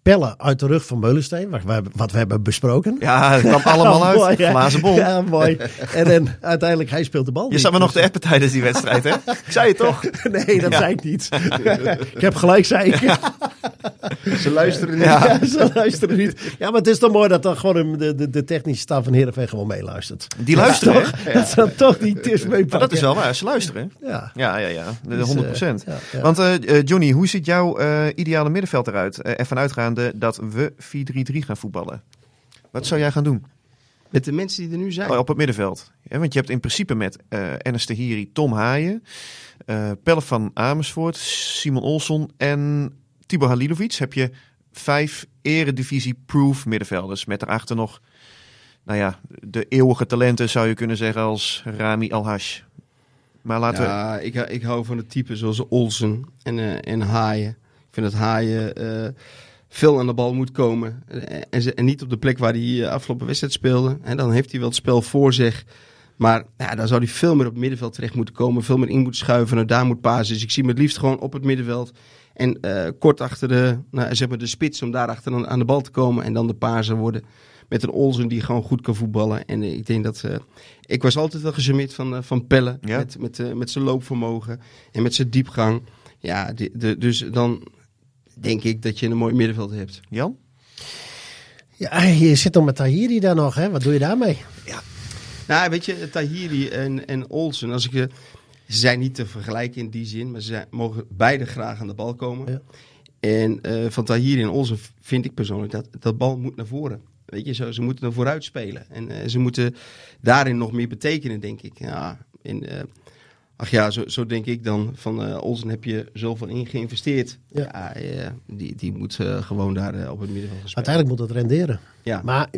Pellen uit de rug van Meulensteen. Wat we, wat we hebben besproken. Ja, het kwam allemaal uit. Mooi, hè? Glazen bol. Ja, mooi. En dan uiteindelijk, hij speelt de bal Je zat me nog te appen tijdens die wedstrijd, hè? Ik zei het toch? Nee, dat Ja. zei ik niet. ik heb gelijk, zei ik. Ze luisteren niet. Ja. Ja, ze luisteren niet. Ja, maar het is toch mooi dat dan gewoon de, de, de technische staf van Heerenveen gewoon meeluistert. Die luisteren, hè? Dat ze dan toch die tips meepakken. Maar dat is wel waar, ze luisteren. Ja. Ja, ja, ja. De Dus, 100 procent. eh, ja, ja. Want eh, eh, Johnny, hoe ziet jouw ideale middenveld eruit? Eh ervan dat we 4-3-3 gaan voetballen. Wat zou jij gaan doen Met de mensen die er nu zijn. Oh, op het middenveld? Ja, want je hebt in principe met eh Ernest Tahiri, Tom Haaien, eh Pelle van Amersfoort, Simon Olsson en Tibor Halilovic. Heb je vijf eredivisie-proof middenvelders. Met daarachter nog, nou ja, de eeuwige talenten zou je kunnen zeggen als Rami Alhash. Maar laten we... Ja, ik, ik hou van het type zoals Olsen en, eh, en Haaien. Ik vind dat Haaien veel aan de bal moet komen. Eh, en, en niet op de plek waar hij eh, afgelopen wedstrijd speelde. En dan heeft hij wel het spel voor zich. Maar ja, daar zou hij veel meer op het middenveld terecht moeten komen. Veel meer in moeten schuiven en daar moet pasen. Dus ik zie hem het liefst gewoon op het middenveld. En eh, kort achter de, nou, zeg maar de spits om daarachter aan, aan de bal te komen. En dan de pasen worden. Met een Olsen die gewoon goed kan voetballen. En ik denk dat... ik was altijd wel gecharmeerd van, van Pelle. Ja. Met, met, met zijn loopvermogen en met zijn diepgang. Ja, de, dus dan denk ik dat je een mooi middenveld hebt. Jan? Ja, je zit dan met Tahiri daar nog, hè? Wat doe je daarmee? Nou, weet je, Tahiri en, en Olsen, als ik, eh, ze zijn niet te vergelijken in die zin, maar ze zijn, mogen beide graag aan de bal komen. Ja. En eh, van Tahiri en Olsen vind ik persoonlijk dat dat bal moet naar voren. Weet je, zo, ze moeten naar vooruit spelen. En eh, ze moeten daarin nog meer betekenen, denk ik. Ja, en, eh, ach ja, zo, zo denk ik dan. Van eh, Olsen heb je zoveel in geïnvesteerd. Ja. Ja, eh, die, die moet eh, gewoon daar eh, op het middenveld spelen. Uiteindelijk moet het renderen. Ja. Maar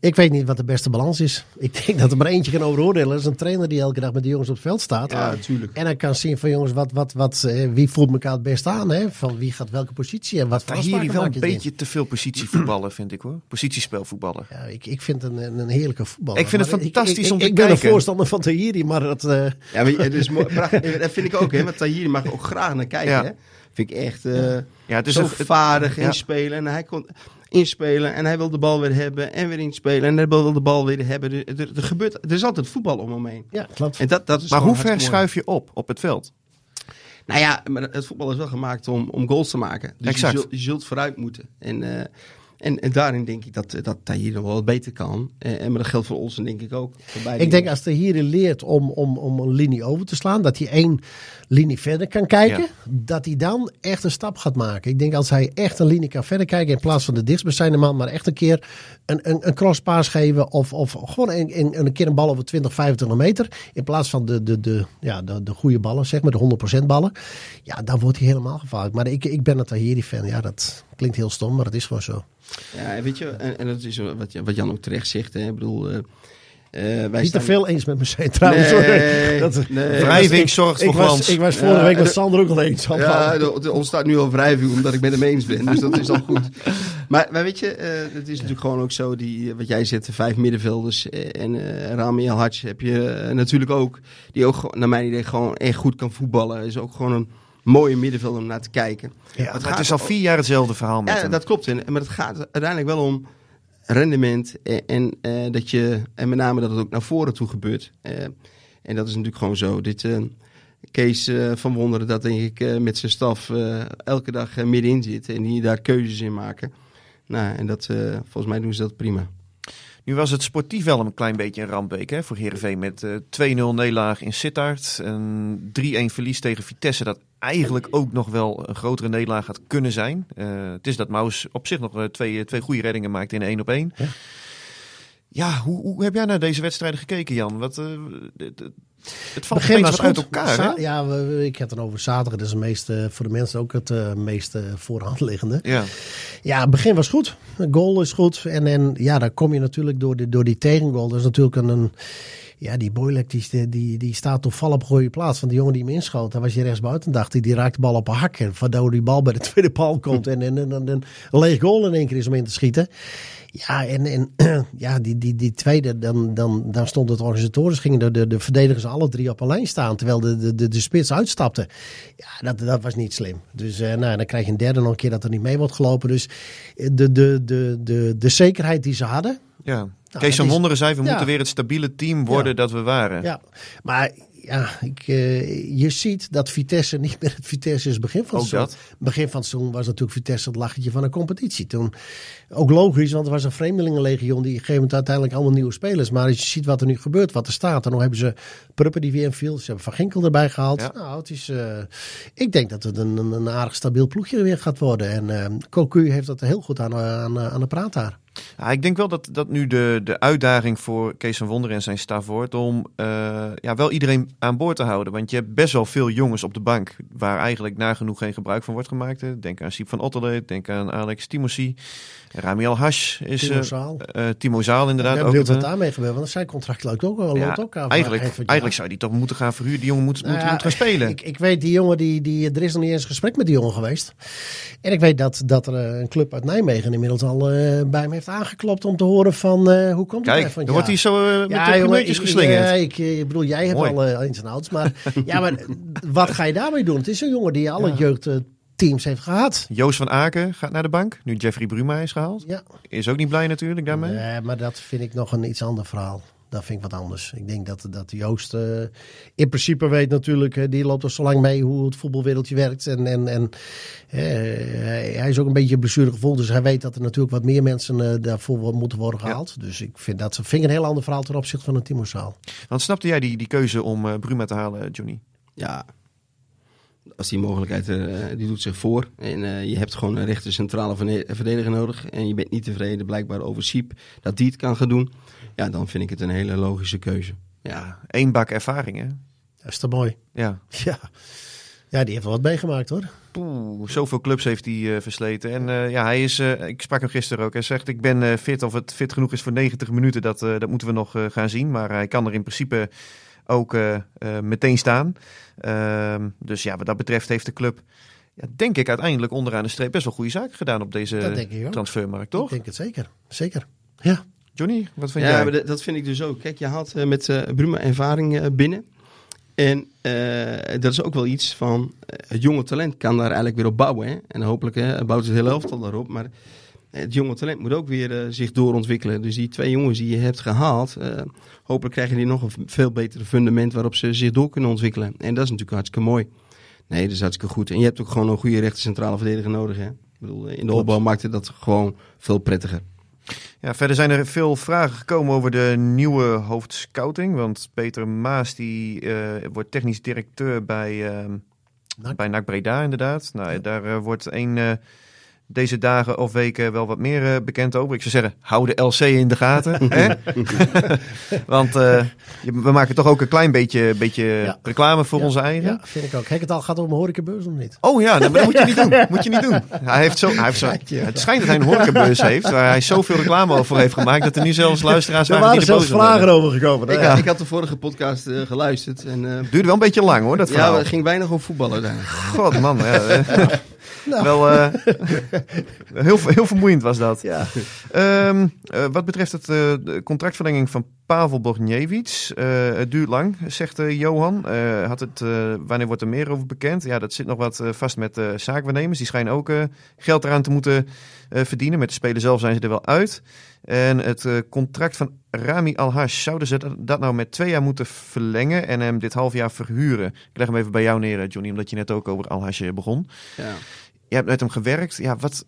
ik weet niet wat de beste balans is. Ik denk dat er maar eentje kan overoordelen. Dat is een trainer die elke dag met de jongens op het veld staat. Ja, natuurlijk. En dan kan zien van jongens, wat, wat, wat, eh, wie voelt elkaar het best aan? Hè? Van wie gaat welke positie en wat voor Tahiri afspraken wel een beetje te veel positievoetballen, vind ik hoor. Positiespel voetballen. Ja, ik, ik vind een, een, een heerlijke voetballer. Ik vind het Maar fantastisch ik, om te Ik ben kijken. een voorstander van Tahiri, maar dat... eh, Ja, maar het is mooi, prachtig. dat vind ik ook, hè. Want Tahiri mag ook graag naar kijken, Ja. hè. Vind ik echt eh, Ja, het is zo het- vaardig inspelen. En hij kon inspelen en hij wil de bal weer hebben en weer inspelen. En hij wil de bal weer hebben. Er, er, er gebeurt, er is altijd voetbal om hem heen. ja, klopt. En dat, dat is Maar hoe ver schuif je op op het veld? Nou ja, maar het voetbal is wel gemaakt om, om goals te maken. Dus Exact. Je, zult, je zult vooruit moeten. En, eh, en, en daarin denk ik dat, dat Tahiri nog wel wat beter kan. En, en maar dat geldt voor Olsen denk ik ook. Voor beide Ik denk als Tahiri leert om, om, om een linie over te slaan, dat hij één linie verder kan kijken, Ja. dat hij dan echt een stap gaat maken. Ik denk als hij echt een linie kan verder kijken, in plaats van de dichtstbijzijnde man, maar echt een keer een, een, een crosspaas geven of, of gewoon een, een, een keer een bal over 20, 25 meter, in plaats van de, de, de, ja, de, de goede ballen, zeg maar, de 100% ballen. Ja, dan wordt hij helemaal gevaarlijk. Maar ik, ik ben een Tahiri-fan. Ja, dat klinkt heel stom, maar het is gewoon zo. Ja, en weet je, en, en dat is wat, wat Jan ook terecht zegt. Hè. Ik bedoel, eh, eh, wij Niet te veel eens met me trouwens. Nee. Dat, nee. Wrijving ik- zorgt ik voor was, glans. ik was vorige Ja, week met de- Sander ook al eens. Ja, er, ontstaat nu al wrijving omdat ik met hem eens ben. Dus dat is al goed. Maar, maar weet je, eh, het is natuurlijk gewoon ook zo, die, wat jij zegt, de vijf middenvelders en eh Rami heb je natuurlijk ook. Die ook, naar mijn idee, gewoon echt goed kan voetballen. Is ook gewoon een mooie middenveld om naar te kijken. Ja, Het gaat is al vier jaar hetzelfde verhaal met Ja, hem. dat klopt. En, maar het gaat uiteindelijk wel om rendement en, en, eh, dat je, en met name dat het ook naar voren toe gebeurt. Eh, en dat is natuurlijk gewoon zo. Dit, eh, Kees van Wonderen, dat denk ik met zijn staf elke dag middenin zit en die daar keuzes in maken. Nou, en dat, volgens mij doen ze dat prima. Nu was het sportief wel een klein beetje een rampweek hè, voor Heerenveen. Met eh 2-0 nederlaag in Sittard. Een 3-1 verlies tegen Vitesse. Dat eigenlijk ook nog wel een grotere nederlaag had kunnen zijn. Eh, het is dat Maus op zich nog eh, twee, twee goede reddingen maakt in 1 op 1. Ja. Ja, hoe, hoe heb jij naar deze wedstrijden gekeken, Jan? Wat, eh, het, valt Begin was uit goed. elkaar, hè? Ja, ik heb het dan over zaterdag. Dat is het meeste, voor de mensen ook het eh, meest voorhand liggende. Ja. Ja, het begin was goed. De goal is goed. En, en ja, dan kom je natuurlijk door, de, door die tegengoal. Dat is natuurlijk een... een ja, die Boylek die, die, die staat toevallig op een goede plaats. Want die jongen die hem inschoot, daar was je rechts buiten. Dacht hij, die raakt de bal op een hak. En waardoor die bal bij de tweede paal komt. En, en, en, en een leeg goal in één keer is om in te schieten. Ja, en, en ja, die, die, die tweede, dan, dan, dan stond het organisatorisch, gingen de, de, de verdedigers alle drie op een lijn staan, terwijl de, de, de, de spits uitstapte. Ja, dat, dat was niet slim. Dus eh, nou, dan krijg je een derde nog een keer dat er niet mee wordt gelopen. Dus eh, de, de, de, de, de zekerheid die ze hadden, ja. Kees van Wonderen zei, we ja. moeten weer het stabiele team worden Ja. dat we waren. ja. Maar ja, ik, eh, je ziet dat Vitesse niet meer het Vitesse is begin van het seizoen. Begin van het seizoen was natuurlijk Vitesse het lachertje van een competitie. Toen ook logisch, want er was een vreemdelingenlegioen die gegeven moment uiteindelijk allemaal nieuwe spelers. Maar als je ziet wat er nu gebeurt, wat er staat. En dan hebben ze Pruppen die weer inviel. Ze hebben Van Ginkel erbij gehaald. Ja. Nou, het is, eh, ik denk dat het een, een, een aardig stabiel ploegje weer gaat worden. En eh Cocu heeft dat heel goed aan, aan, aan de praat daar. Ja, ik denk wel dat dat nu de, de uitdaging voor Kees van Wonderen en zijn staf wordt om eh, ja, wel iedereen aan boord te houden. Want je hebt best wel veel jongens op de bank waar eigenlijk nagenoeg geen gebruik van wordt gemaakt. Denk aan Siep van Otterle, denk aan Alex Ramiel Hash is Timo eh, Zaal. eh, Timo Zaal inderdaad. Ik ben ook benieuwd wat eh, daarmee gebeurt. Want zijn contract loopt ook, ja, ook aan. eigenlijk, eigenlijk zou die toch moeten gaan verhuren. Die jongen moet, Nou moet, ja, moet gaan spelen. Ik, ik weet die jongen, die, die, er is nog niet eens een gesprek met die jongen geweest. En ik weet dat, dat er een club uit Nijmegen inmiddels al bij hem heeft aangeklopt om te horen van hoe komt het Kijk, van dan wordt hij zo met de jongen, ik- geslingerd. Ja, ik, ik bedoel, jij hebt Mooi. al ins en outs. Maar, ja, maar wat ga je daarmee doen? Het is een jongen die alle jeugdteams heeft gehad. Joost van Aken gaat naar de bank. Nu Jeffrey Bruma is gehaald. Ja, Is ook niet blij natuurlijk daarmee. Nee, maar dat vind ik nog een iets ander verhaal. Dat vind ik wat anders. Ik denk dat, dat Joost eh, in principe weet natuurlijk, die loopt al zo lang mee hoe het voetbalwereldje werkt. En, en, en hij, hij is ook een beetje blessuregevoel, dus hij weet dat er natuurlijk wat meer mensen eh, daarvoor moeten worden gehaald. Dus ik vind dat vind ik een heel ander verhaal ten opzichte van een Timo. Want snapte jij die, die keuze om eh, Bruma te halen, Johnny? Ja, als die mogelijkheid er, eh, die doet zich voor. En eh, je hebt gewoon een rechter centrale verdediger nodig. En je bent niet tevreden blijkbaar over Siep dat die het kan gaan doen. Ja, dan vind ik het een hele logische keuze. Ja, Eén bak ervaring, hè? Dat is toch mooi? Ja. Ja. ja, die heeft wel wat meegemaakt hoor. Poeh, zoveel clubs heeft hij eh, versleten. En eh, ja, hij is, eh, ik sprak hem gisteren ook. Hij zegt, ik ben eh, fit. Of het fit genoeg is voor 90 minuten, dat, eh, dat moeten we nog eh, gaan zien. Maar hij kan er in principe ook eh, eh, meteen staan. Ehm, dus ja, wat dat betreft heeft de club, ja, denk ik, uiteindelijk onderaan de streep best wel goede zaken gedaan op deze Dat denk ik ook. transfermarkt, Ik toch? denk het zeker. Zeker. Ja. Johnny, wat vind ja jij? dat, dat vind ik dus ook. Kijk, je haalt eh, met eh Bruma ervaring eh, binnen. En eh, dat is ook wel iets van, het jonge talent kan daar eigenlijk weer op bouwen. Hè? En hopelijk hè, bouwt het hele elftal daarop. Maar het jonge talent moet ook weer eh, zich doorontwikkelen. Dus die twee jongens die je hebt gehaald, eh, hopelijk krijgen die nog een veel betere fundament waarop ze zich door kunnen ontwikkelen. En dat is natuurlijk hartstikke mooi. Nee, dat is hartstikke goed. En je hebt ook gewoon een goede rechter centrale verdediger nodig. Hè? Ik bedoel, in de opbouw maakt het dat gewoon veel prettiger. Ja, verder zijn er veel vragen gekomen over de nieuwe hoofdscouting. Want Peter Maas die, eh, wordt technisch directeur bij, ehm NAC. bij NAC Breda inderdaad. Nou, daar eh, wordt een, eh, deze dagen of weken wel wat meer eh, bekend over. Ik zou zeggen, hou de LC in de gaten. hè? Want eh, we maken toch ook een klein beetje, beetje Ja. reclame voor Ja, onze eigen. Ja, vind ik ook. Kijk, het al gaat om een horecabeurs of niet? Oh ja, nou, maar dat moet je niet doen. Moet je niet doen. Hij heeft zo, hij heeft zo, het schijnt dat hij een horecabeurs heeft, waar hij zoveel reclame over heeft gemaakt, dat er nu zelfs luisteraars Er waren die er zelfs vragen over gekomen. Ik, Ja. ik had de vorige podcast eh, geluisterd. En, eh, Duurde wel een beetje lang hoor, dat ja, verhaal. het ging weinig over voetbal uiteindelijk. God man, ja, Nou. wel eh, heel, heel vermoeiend was dat. Ja. Ehm, eh, wat betreft het eh, de contractverlenging van Pavel Borgnjevic. Uh, het duurt lang, zegt Johan. Had het, wanneer wordt er meer over bekend? Ja, dat zit nog wat vast met zaakwaarnemers. Die schijnen ook geld eraan te moeten verdienen. Met de spelen zelf zijn ze er wel uit. En het contract van Rami Alhash, zouden ze dat nou met twee jaar moeten verlengen en hem dit half jaar verhuren? Ik leg hem even bij jou neer, Johnny, omdat je net ook over Alhash begon. Ja. Je hebt met hem gewerkt. Ja, wat...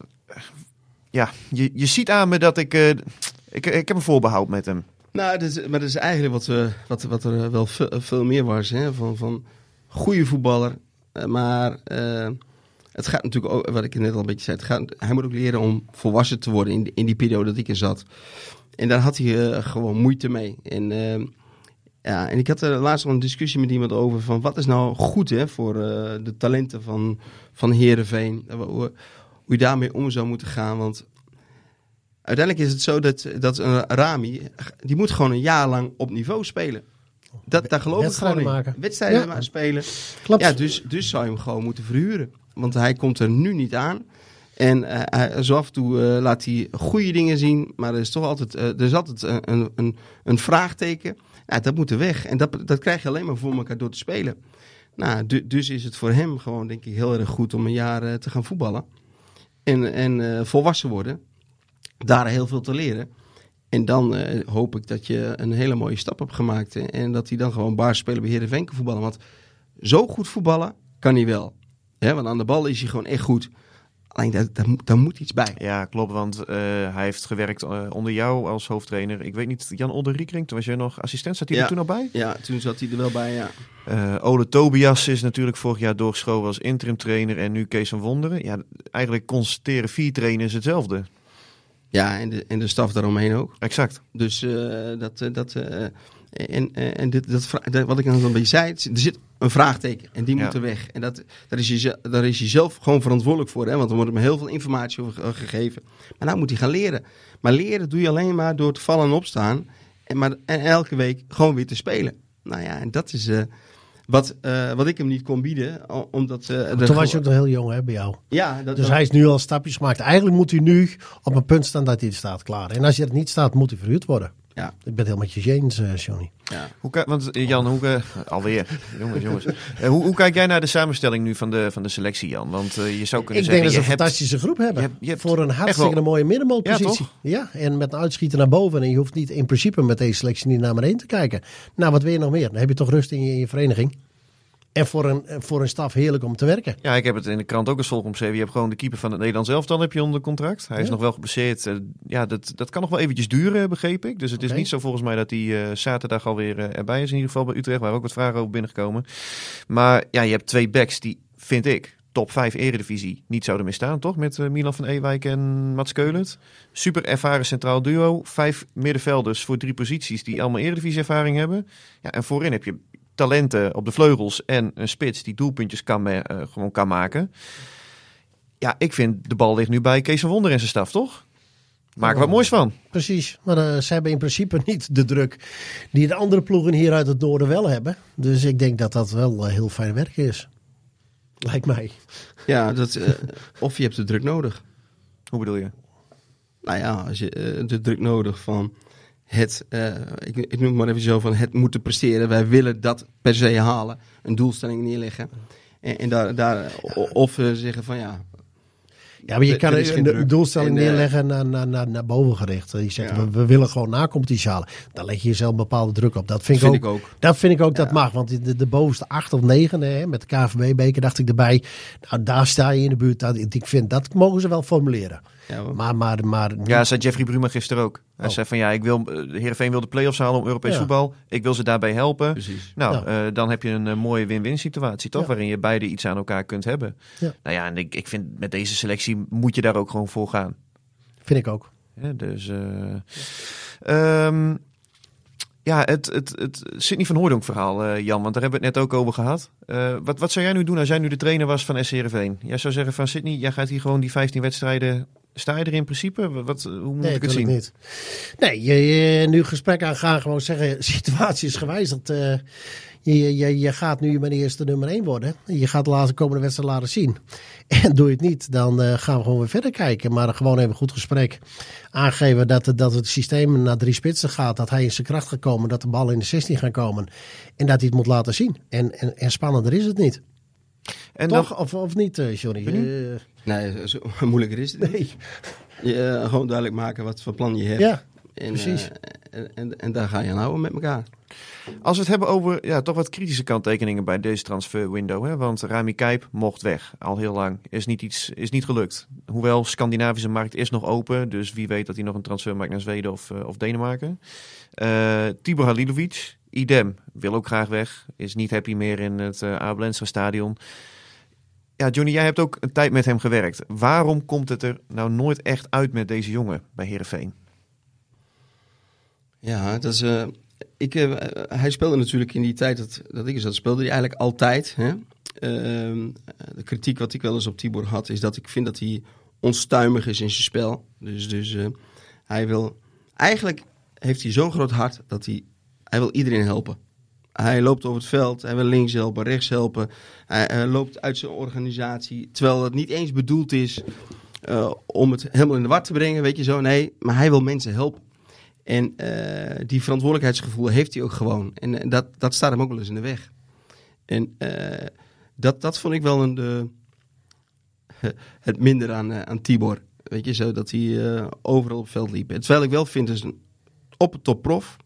Ja, je, je ziet aan me dat ik... ik, ik heb een voorbehoud met hem. Nou, dat is, maar dat is eigenlijk wat, wat, wat er wel veel, meer was. Hè? Van, van goede voetballer. Eh, maar uh, het gaat natuurlijk ook, wat ik net al een beetje zei, het gaat, hij moet ook leren om volwassen te worden in, in die periode dat ik er zat. En daar had hij uh, gewoon moeite mee. En, uh, ja, en ik had er laatst al een discussie met iemand over van wat is nou goed hè, voor de talenten van, van Herenveen. Hoe, hoe je daarmee om zou moeten gaan. Want uiteindelijk is het zo dat, dat een Rami, die moet gewoon een jaar lang op niveau spelen. Dat, daar geloof ik gewoon in. Maken. Wedstrijden ja. spelen. Klopt. Ja, dus, dus zou je hem gewoon moeten verhuren. Want hij komt er nu niet aan. En uh, zo af en toe uh, laat hij goede dingen zien. Maar er is toch altijd, uh, er is altijd een, een, een vraagteken. Dat moet er weg. En dat, dat krijg je alleen maar voor elkaar door te spelen. Nou, dus is het voor hem gewoon denk ik heel erg goed om een jaar te gaan voetballen. En, en volwassen worden daar heel veel te leren. En dan uh, hoop ik dat je een hele mooie stap hebt gemaakt. En dat hij dan gewoon baasspeler bij Heerenveen kan voetballen. Want zo goed voetballen kan hij wel. Want aan de bal is hij gewoon echt goed. Alleen daar, daar, daar moet iets bij. Ja, klopt. Want uh, hij heeft gewerkt uh, onder jou als hoofdtrainer. Ik weet niet, Jan Olderiekrink, toen was jij nog assistent. Zat hij ja. er toen al bij? Ja, toen zat hij er wel bij, ja. Uh, Ole Tobias is natuurlijk vorig jaar doorgeschoven als interim trainer. En nu Kees van Wonderen. Ja, eigenlijk constateren vier trainers hetzelfde. Ja, en de, en de staf daaromheen ook. Exact. Dus dat. Dat en en dit, dat, wat ik dan een beetje zei, er zit een vraagteken en die moet er weg. En dat, daar, is je, daar is je zelf gewoon verantwoordelijk voor. Hè? Want er wordt hem heel veel informatie over gegeven. Maar nou moet hij gaan leren. Maar leren doe je alleen maar door te vallen en opstaan. En, maar, en elke week gewoon weer te spelen. Nou ja, en dat is wat, uh, wat ik hem niet kon bieden. Omdat, uh, Toen was je ook nog heel jong hè, bij jou. Ja, dat, dus hij is nu al stapjes gemaakt. Eigenlijk moet hij nu op een punt staan dat hij er staat klaar. En als je er niet staat, moet hij verhuurd worden. Ja. Ik ben het helemaal met je eens, uh, Johnny. Ja. Hoe, want Jan, hoe, alweer, jongens, jongens. hoe, hoe, kijk jij naar de samenstelling nu van de, van de selectie, Jan? Want je zou kunnen ik zeggen... Ik denk dat ze een fantastische groep hebben. Je hebt, je hebt voor een hartstikke mooie middenmootpositie. Ja, ja, en met een uitschieten naar boven. En je hoeft niet in principe met deze selectie niet naar beneden te kijken. Nou, wat wil je nog meer? Dan heb je toch rust in je, in je vereniging. En voor een, voor een staf heerlijk om te werken. Ja, ik heb het in de krant ook eens volk omschreven. Je hebt gewoon de keeper van het Nederlands elftal heb je onder contract. Hij is nog wel geblesseerd. Eh, ja, dat, dat kan nog wel eventjes duren, begreep ik. Dus het is niet zo volgens mij dat hij uh, zaterdag alweer uh, erbij is. In ieder geval bij Utrecht, waar ook wat vragen over binnengekomen. Maar ja, je hebt twee backs die, vind ik, top 5 eredivisie niet zouden meer staan, toch? Met uh, Milan van Ewijk en Mats Keulert. Super ervaren centraal duo. Vijf middenvelders voor drie posities die allemaal eredivisie ervaring hebben. Ja, en voorin heb je talenten op de vleugels en een spits die doelpuntjes kan, uh, gewoon kan maken. Ja, ik vind de bal ligt nu bij Kees van Wonder en zijn staf, toch? Maak er wat moois van. Precies, maar uh, ze hebben in principe niet de druk die de andere ploegen hier uit het noorden wel hebben. Dus ik denk dat dat wel uh, heel fijn werk is. Lijkt mij. Ja, dat, of je hebt de druk nodig. Hoe bedoel je? Nou ja, als je de druk nodig van het, uh, ik, ik, noem het maar even zo van het moeten presteren. Wij willen dat per se halen. Een doelstelling neerleggen. En, en daar, daar of uh, zeggen van ja. Ja, maar je kan een, doelstelling en, eh, neerleggen naar, naar, naar, naar boven gericht. Je zegt, we, we, willen gewoon na competitie halen. Dan leg je jezelf een bepaalde druk op. Dat vind, ik, ook, ik, ook, Dat vind ik ook ja. dat mag. Want de, de bovenste acht of negen hè, met de KVB-beker dacht ik erbij. Nou, daar sta je in de buurt. Dat, ik vind, dat mogen ze wel formuleren. Ja, maar, maar, maar, ja, zei Jeffrey Bruma gisteren ook. Hij oh. zei van ja, ik wil, de Heerenveen wil de play-offs halen om Europees voetbal. Ik wil ze daarbij helpen. Precies. Nou, uh, dan heb je een uh, mooie win-win situatie, toch? Waarin je beide iets aan elkaar kunt hebben. Nou ja, en ik, ik vind met deze selectie moet je daar ook gewoon voor gaan. Vind ik ook. dus... Uh, um, ja, het, het, het Sidney van Hooydonk verhaal, uh, Jan, want daar hebben we het net ook over gehad. Uh, wat, wat zou jij nu doen als jij nu de trainer was van SC Heerenveen? Jij zou zeggen van Sidney, jij gaat hier gewoon die 15 wedstrijden Sta je er in principe? Wat, hoe moet Nee, ik het zien? niet. Nee, je, je nu gesprek aangaan, gewoon zeggen, situatie is gewijzigd. eh, je, je, je gaat nu mijn eerste nummer 1 worden. Je gaat de laatste komende wedstrijd laten zien. En doe je het niet, dan eh, gaan we gewoon weer verder kijken. Maar gewoon even goed gesprek. Aangeven dat, het- dat het systeem naar drie spitsen gaat. Dat hij in zijn kracht gaat komen. Dat de bal in de 16 gaan komen. En dat hij het moet laten zien. En, en, en spannender is het niet. En dan, Toch? Of, of niet, eh, Johnny? Nee, zo moeilijker is het niet. nee. Je, eh, gewoon duidelijk maken wat voor plan je hebt. Ja, en, precies. eh, en, en, en daar ga je aan houden met elkaar. als we het hebben over ja, toch wat kritische kanttekeningen bij deze transferwindow. Hè? Want Rami Kijp mocht weg, al heel lang. Is niet, iets, is niet gelukt. Hoewel, Scandinavische markt is nog open. Dus wie weet dat hij nog een transfer maakt naar Zweden of, eh, of Denemarken. Eh Tibor Halilovic, idem. Wil ook graag weg. Is niet happy meer in het uh, Abelensra stadion. Ja, Johnny, jij hebt ook een tijd met hem gewerkt. Waarom komt het er nou nooit echt uit met deze jongen bij Heerenveen? Ja, dat is, eh, ik, eh, hij speelde natuurlijk in die tijd dat, dat ik zat, speelde hij eigenlijk altijd. Hè? Ehm, de kritiek wat ik wel eens op Tibor had, is dat ik vind dat hij onstuimig is in zijn spel. Dus, dus eh, hij wil... Eigenlijk heeft hij zo'n groot hart dat hij... Hij wil iedereen helpen. Hij loopt over het veld, hij wil links helpen, rechts helpen. Hij, loopt uit zijn organisatie, terwijl het niet eens bedoeld is eh, om het helemaal in de war te brengen, weet je zo. Nee, maar hij wil mensen helpen. En eh, die verantwoordelijkheidsgevoel heeft hij ook gewoon. En eh, dat, dat staat hem ook wel eens in de weg. En dat, dat vond ik wel een, de, het minder aan, aan Tibor. Weet je zo, dat hij overal op het veld liep. Terwijl ik wel vind, is een op het top prof.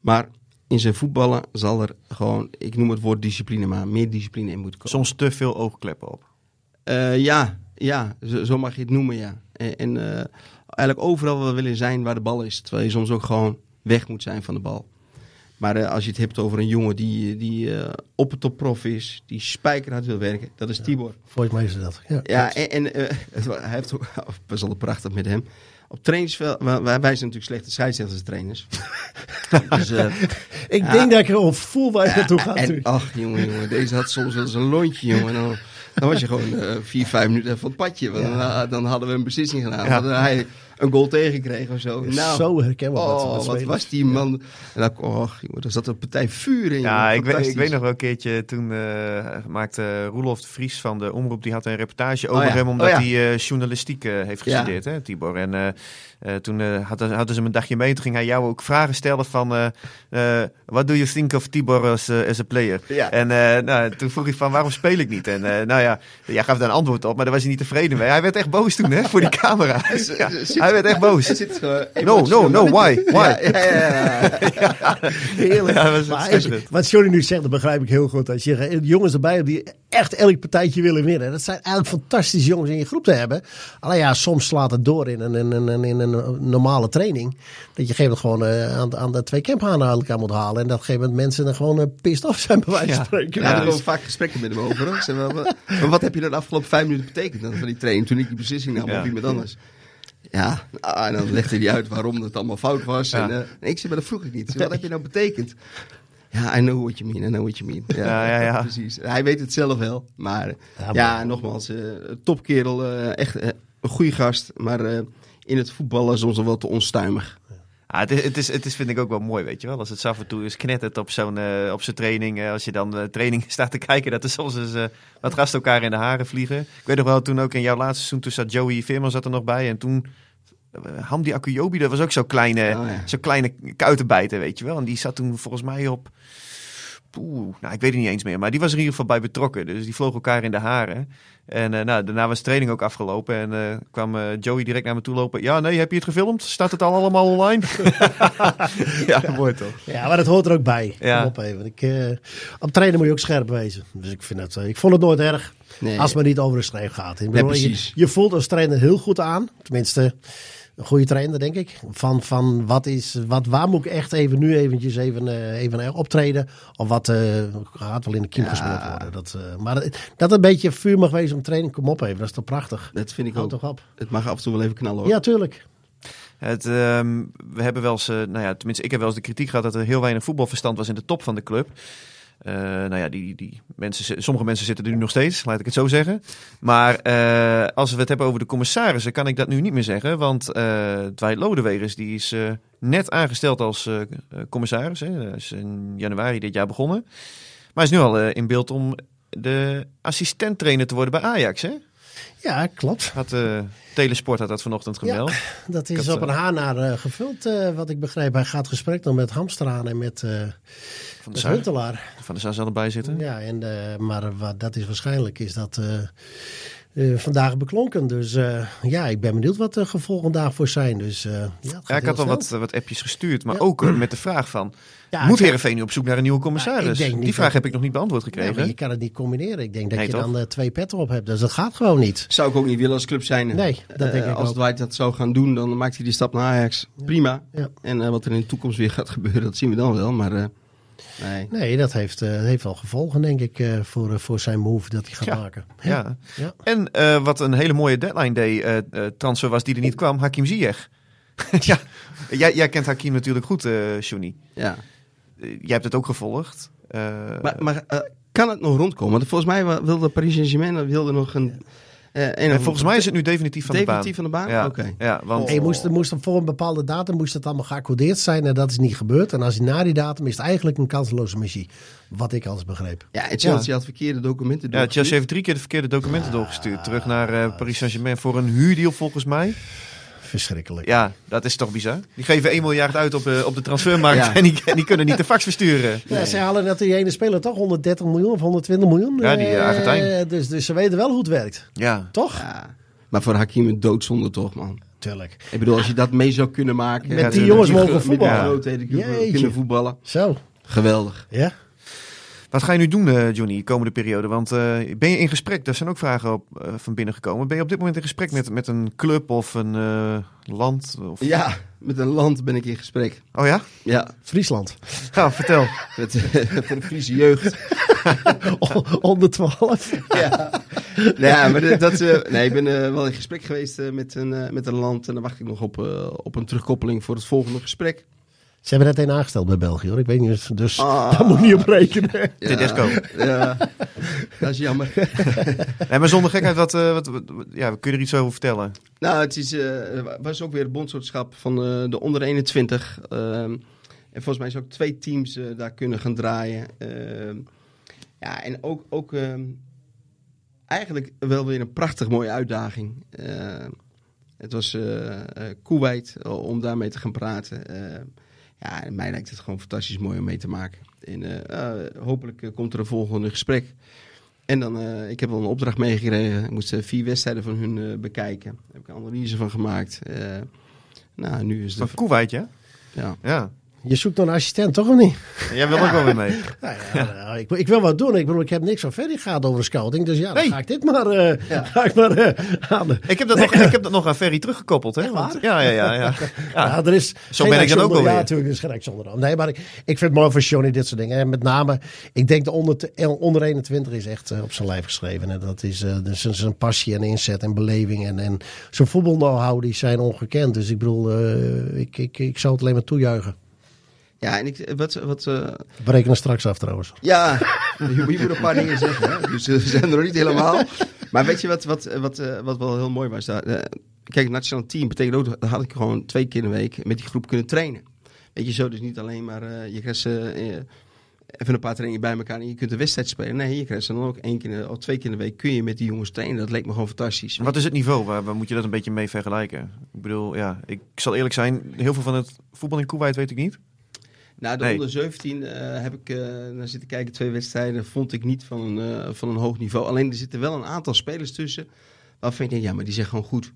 Maar in zijn voetballen zal er gewoon, ik noem het woord discipline maar, meer discipline in moeten komen. Soms te veel oogkleppen op. Eh, ja, ja zo, zo mag je het noemen, ja. En, en eh, eigenlijk overal wel willen zijn waar de bal is. Terwijl je soms ook gewoon weg moet zijn van de bal. Maar eh, als je het hebt over een jongen die, die eh, op het topprof is, die spijkerhard wil werken, dat is Tibor. Volgens mij is dat. Ja, Ja, en, en eh, hij heeft ook best wel prachtig met hem. Op trainingsveld, wij, wij zijn natuurlijk slechte scheidsrechters trainers. dus, eh, Ik Ja. denk dat ik al voel waar je naartoe gaat. en, ach, jongen, jongen, deze had soms wel eens een lontje, jongen. Dan, dan was je gewoon eh, vier, vijf minuten even van het padje. Want dan, dan hadden we een beslissing gedaan. Hij een goal tegengekregen of zo. Nou, Zo herkenbaar. oh, wat was die man. En dan, oh, jongen, daar zat een partij vuur in. Ja, ik weet, ik Fantastisch. weet nog wel een keertje, toen eh, maakte Roelof de Vries van de Omroep, die had een reportage over ja. hem, omdat Oh ja. hij eh, journalistiek eh, heeft Ja. gestudeerd, hè, Tibor. En eh, toen eh, hadden, hadden ze hem een dagje mee, toen ging hij jou ook vragen stellen van, eh eh, what do you think of Tibor as, as a player? Ja. En eh, nou, toen vroeg hij van, waarom speel ik niet? En eh, nou ja, jij gaf daar een antwoord op, maar daar was hij niet tevreden mee. Hij werd echt boos toen, hè, voor die camera. Ja, hij werd echt boos. No, no, no, why? Why? Ja, ja, ja, ja. Heerlijk. Ja, dat was Maar wat Johnny nu zegt, dat begrijp ik heel goed. Als je jongens erbij hebt die echt elk partijtje willen winnen. Dat zijn eigenlijk fantastische jongens in je groep te hebben. Alleen ja, soms slaat het door in een, in een, in een normale training. Dat je op een gegeven moment gewoon eh, aan, de- aan de twee camphanen uit elkaar moet halen. En dat op een gegeven moment mensen dan gewoon uh, pissed off zijn bij wijze van Ja. spreken. Ja, Ja, daar hebben dus- vaak gesprekken met hem over. Hoor. Ik zeg wel, wat- maar wat heb je dan de afgelopen vijf minuten betekend dan van die training? Toen ik die beslissing nam Ja. of iemand anders. Ja, nou, en dan legde hij uit waarom het allemaal fout was. Ja. En, eh, nee, ik zei, maar dat vroeg ik niet. Wat heb je nou betekend? Ja, I know what you mean, I know what you mean. Ja, ja, ja. Precies. Hij weet het zelf wel. Maar Ja, ja, maar- ja nogmaals, eh, topkerel, eh, echt een goede gast. Maar eh, in het voetballen soms wel te onstuimig. Ah, het, is, het, is, het is, vind ik ook wel mooi, weet je wel. Als het af en toe is knettert op zo'n eh, op zijn training. eh, als je dan de training staat te kijken, dat er soms eens eh, wat gasten elkaar in de haren vliegen. Ik weet nog wel, toen ook in jouw laatste seizoen, toen zat Joey Veerman zat er nog bij. En toen, eh, Hamdi Akuyobi, dat was ook zo'n kleine, Oh, ja. zo'n kleine kuitenbijter, weet je wel. En die zat toen volgens mij op... Poeh, nou, ik weet het niet eens meer. Maar die was er in ieder geval bij betrokken. Dus die vlogen elkaar in de haren. En eh, nou, daarna was de training ook afgelopen. En eh, kwam eh, Joey direct naar me toe lopen. Ja, nee, heb je het gefilmd? Staat het al allemaal online? ja, mooi toch? Ja, maar dat hoort er ook bij. Ja. Kom op even. Ik, eh, op trainen moet je ook scherp wezen. Dus ik, vind eh, ik vond het nooit erg. Nee. Als het maar niet over de schreef gaat. Ik bedoel, precies. Je, je voelt als trainer heel goed aan. Tenminste, een goede trainer, denk ik. Van, van wat is, wat, waar moet ik echt even nu eventjes even, eh, even optreden? Of wat eh, gaat wel in de kiem Ja. gespeeld worden. Dat, eh, maar dat- dat een beetje vuur mag wezen om training, kom op even. Dat is toch prachtig? Dat vind ik Houd ook. toch op. Het mag af en toe wel even knallen hoor. Ja, tuurlijk. Het, ehm, we hebben wel eens, nou ja, tenminste, ik heb wel eens de kritiek gehad dat er heel weinig voetbalverstand was in de top van de club. Eh, nou ja, die, die mensen, sommige mensen zitten er nu nog steeds, laat ik het zo zeggen. Maar eh, als we het hebben over de commissarissen, kan ik dat nu niet meer zeggen. Want eh Dwight Lodewegers die is net aangesteld als commissaris. Hè. Hij is in januari dit jaar begonnen. Maar hij is nu al in beeld om de assistent-trainer te worden bij Ajax. Hè? Ja, klopt. Had, Telesport had dat vanochtend gemeld. Dat is had, op een haar naar eh, gevuld, wat ik begreep. Hij gaat gesprek dan met Hamster aan en met, Van de met Sar, Huntelaar. Van de Sar zal erbij zitten. Ja, en, eh, maar wat dat is waarschijnlijk is dat eh, eh, vandaag beklonken. Dus eh, ja, ik ben benieuwd wat de gevolgen daarvoor zijn. Dus, eh, ja, Ja, ik had al wat, wat appjes gestuurd, maar Ja. ook met de vraag van... Ja, moet Heerenveen nu op zoek naar een nieuwe commissaris? Ja, denk niet Die vraag dat- heb ik nog niet beantwoord gekregen. maar je kan het niet combineren. Ik denk dat Nee, je toch? dan twee petten op hebt. Dus dat gaat gewoon niet. Zou ik ook niet willen als club zijn. Nee, dat denk ik Als ook. Dwight dat zou gaan doen, dan maakt hij die stap naar Ajax. Prima. Ja. En eh, wat er in de toekomst weer gaat gebeuren, dat zien we dan wel. Maar eh, nee. Nee, dat heeft, eh, heeft wel gevolgen, denk ik, eh, voor, eh, voor zijn move dat hij gaat Ja. maken. Ja. Ja. En eh, wat een hele mooie deadline day eh, eh, transfer was die er niet kwam, Hakim Ziyech. ja, jij, jij kent Hakim natuurlijk goed, eh Johnny. Ja. Jij hebt het ook gevolgd. Eh, Maar, maar eh, kan het nog rondkomen? Want volgens mij wilde Paris Saint-Germain wilde nog een... een en volgens mij is het nu definitief van definitief de van de baan. baan. Oké. Ja, want En je moest, moest voor een bepaalde datum moest het allemaal geaccordeerd zijn en dat is niet gebeurd. En als hij na die datum is het eigenlijk een kanseloze missie. Wat ik alles begreep. Ja, en Chelsea had verkeerde documenten ja, doorgestuurd. Chelsea heeft drie keer de verkeerde documenten doorgestuurd. Terug naar eh, Paris Saint-Germain voor een huurdeal volgens mij. Verschrikkelijk. Ja, dat is toch bizar. Die geven 1 miljard uit op, eh, op de transfermarkt Ja. en, die, en die kunnen niet de fax versturen. Ja, ze halen net die ene speler toch 130 miljoen of 120 miljoen. Ja, die, Eh, Argentijn. dus, dus ze weten wel hoe het werkt. Ja, Toch? Ja. Maar voor Hakim een doodzonde toch, man. Tuurlijk. Ik bedoel, als je dat mee zou kunnen maken. Met die jongens mogen gro- met die voetballen. grootheden kunnen voetballen. Zo. Geweldig. Ja. Wat ga je nu doen, eh, Johnny, de komende periode? Want eh, ben je in gesprek? Daar zijn ook vragen op, eh, van binnen gekomen. Ben je op dit moment in gesprek met, met een club of een eh, land? Of... Ja, met een land ben ik in gesprek. Oh ja? Ja, Friesland. Nou, vertel. met, voor de Friese jeugd. Onder 12. ja. ja, maar dat, eh, nee, ik ben wel in gesprek geweest met, een, eh, met een land. En dan wacht ik nog op, eh, op een terugkoppeling voor het volgende gesprek. Ze hebben net een aangesteld bij België hoor. Ik weet niet, dus Ah. daar moet je niet op rekenen. Tedesco. Ja, dat is jammer. Nee, maar zonder gekheid, wat, eh, wat, wat- ja, kun je er iets over vertellen? Nou, het is, eh, was ook weer het bondsoortschap van eh, de onder 21. ehm, en volgens mij is ook twee teams eh, daar kunnen gaan draaien. Ehm, ja, en ook, ook ehm, eigenlijk wel weer een prachtig mooie uitdaging. Ehm, het was Kuwait om daarmee te gaan praten. Ja, en mij lijkt het gewoon fantastisch mooi om mee te maken. En eh, eh, hopelijk eh, komt er een volgende gesprek. En dan, eh, ik heb wel een opdracht meegekregen. Ik moest vier wedstrijden van hun bekijken. Daar heb ik een analyse van gemaakt. Nou, nu is Van. Kuwait, ja? Ja. Ja. Je zoekt nog een assistent, toch of niet? Jij wil ook wel weer mee. Nou ja, nou, ik, ik wil wat doen. Ik bedoel, ik heb niks van verder gaat over de scouting. Dus ja, dan Nee. ga ik dit maar, eh, ga ik maar eh, aan de... Ik heb dat, nog, ik heb dat nog aan Ferry teruggekoppeld, hè? Echt Want, waar? ja, ja, ja. ja. Ja, ja. er is Zo ben ik dan ook alweer. Ja, natuurlijk, er is geen zonder. Nee, maar ik, ik vind het mooi voor Johnny dit soort dingen. En met name, ik denk de onder, onder 21 is echt eh, op zijn lijf geschreven. En dat is dus zijn- zijn passie en inzet en beleving. En, en zijn voetbalknow-how, die zijn ongekend. Dus ik bedoel, eh, ik, ik, ik zou het alleen maar toejuichen. Ja, en ik, wat, wat, eh, We rekenen straks af trouwens. ja, je, je moet een paar dingen zeggen. Hè? Dus eh, ze zijn er nog niet helemaal. Maar weet je wat, wat, wat, eh, wat wel heel mooi was? Daar, eh, kijk, het nationale team betekent ook, dat had ik gewoon twee keer in de week met die groep kunnen trainen. Weet je zo, dus niet alleen maar, eh, je krijgt ze eh, even een paar trainingen bij elkaar en je kunt een wedstrijd spelen. Nee, je krijgt ze dan ook één keer de- of twee keer in de week kun je met die jongens trainen. Dat leek me gewoon fantastisch. Wat is het niveau? Waar, waar moet je dat een beetje mee vergelijken? Ik bedoel, ja, ik zal eerlijk zijn, heel veel van het voetbal in Kuwait weet ik niet. Nou, de Nee. onder 17 eh, heb ik eh, naar zitten kijken. Twee wedstrijden vond ik niet van een, eh, van een hoog niveau. Alleen er zitten wel een aantal spelers tussen. Waarvan je denkt, ja, maar die zijn gewoon goed.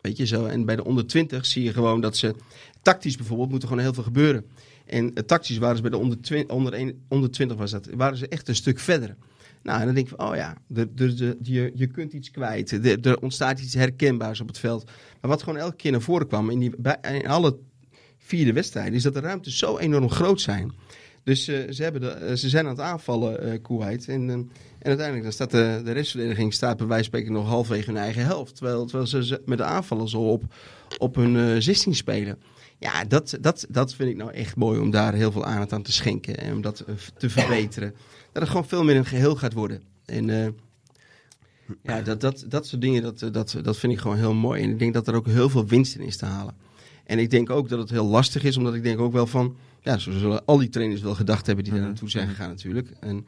Weet je zo. En bij de onder 20 zie je gewoon dat ze. Tactisch bijvoorbeeld moet er gewoon heel veel gebeuren. En tactisch waren ze bij de onder, onder, een- onder 20 was dat, waren ze echt een stuk verder. Nou, en dan denk ik van, oh ja, de, de, de- je, je kunt iets kwijt. Er ontstaat iets herkenbaars op het veld. Maar wat gewoon elke keer naar voren kwam in, die, bij, in alle vierde wedstrijden, is dat de ruimtes zo enorm groot zijn. Dus eh, ze, hebben eh, ze zijn aan het aanvallen, eh Kuwait. En, eh, en uiteindelijk dan staat de, de restverdediging staat bij wijze van spreken nog halfwege hun eigen helft. Terwijl, terwijl ze- met de aanvallen zo op, op hun eh 16 spelen. Ja, dat, dat, dat vind ik nou echt mooi om daar heel veel aandacht aan te schenken en om dat te verbeteren. Dat het gewoon veel meer een geheel gaat worden. En ja, dat, dat, dat soort dingen, dat, dat, dat vind ik gewoon heel mooi. En ik denk dat er ook heel veel winst in is te halen. En ik denk ook dat het heel lastig is, omdat ik denk ook wel van, ja, zo zullen al die trainers wel gedacht hebben die daar naartoe zijn gegaan natuurlijk. En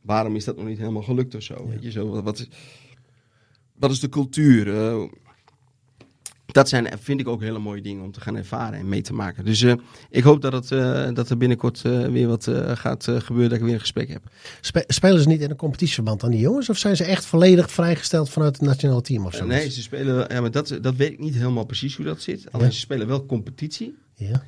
waarom is dat nog niet helemaal gelukt of zo? Weet je, zo wat, wat, is, wat is de cultuur? Eh, dat zijn, vind ik ook hele mooie dingen om te gaan ervaren en mee te maken. Dus eh, ik hoop dat, het, eh, dat er binnenkort eh, weer wat gaat gebeuren, dat ik weer een gesprek heb. Spe- spelen ze niet in een competitieverband aan die jongens? Of zijn ze echt volledig vrijgesteld vanuit het nationale team of zo? Nee, ze spelen, ja, maar dat, dat weet ik niet helemaal precies hoe dat zit. Alleen Ja. ze spelen wel competitie. Ja.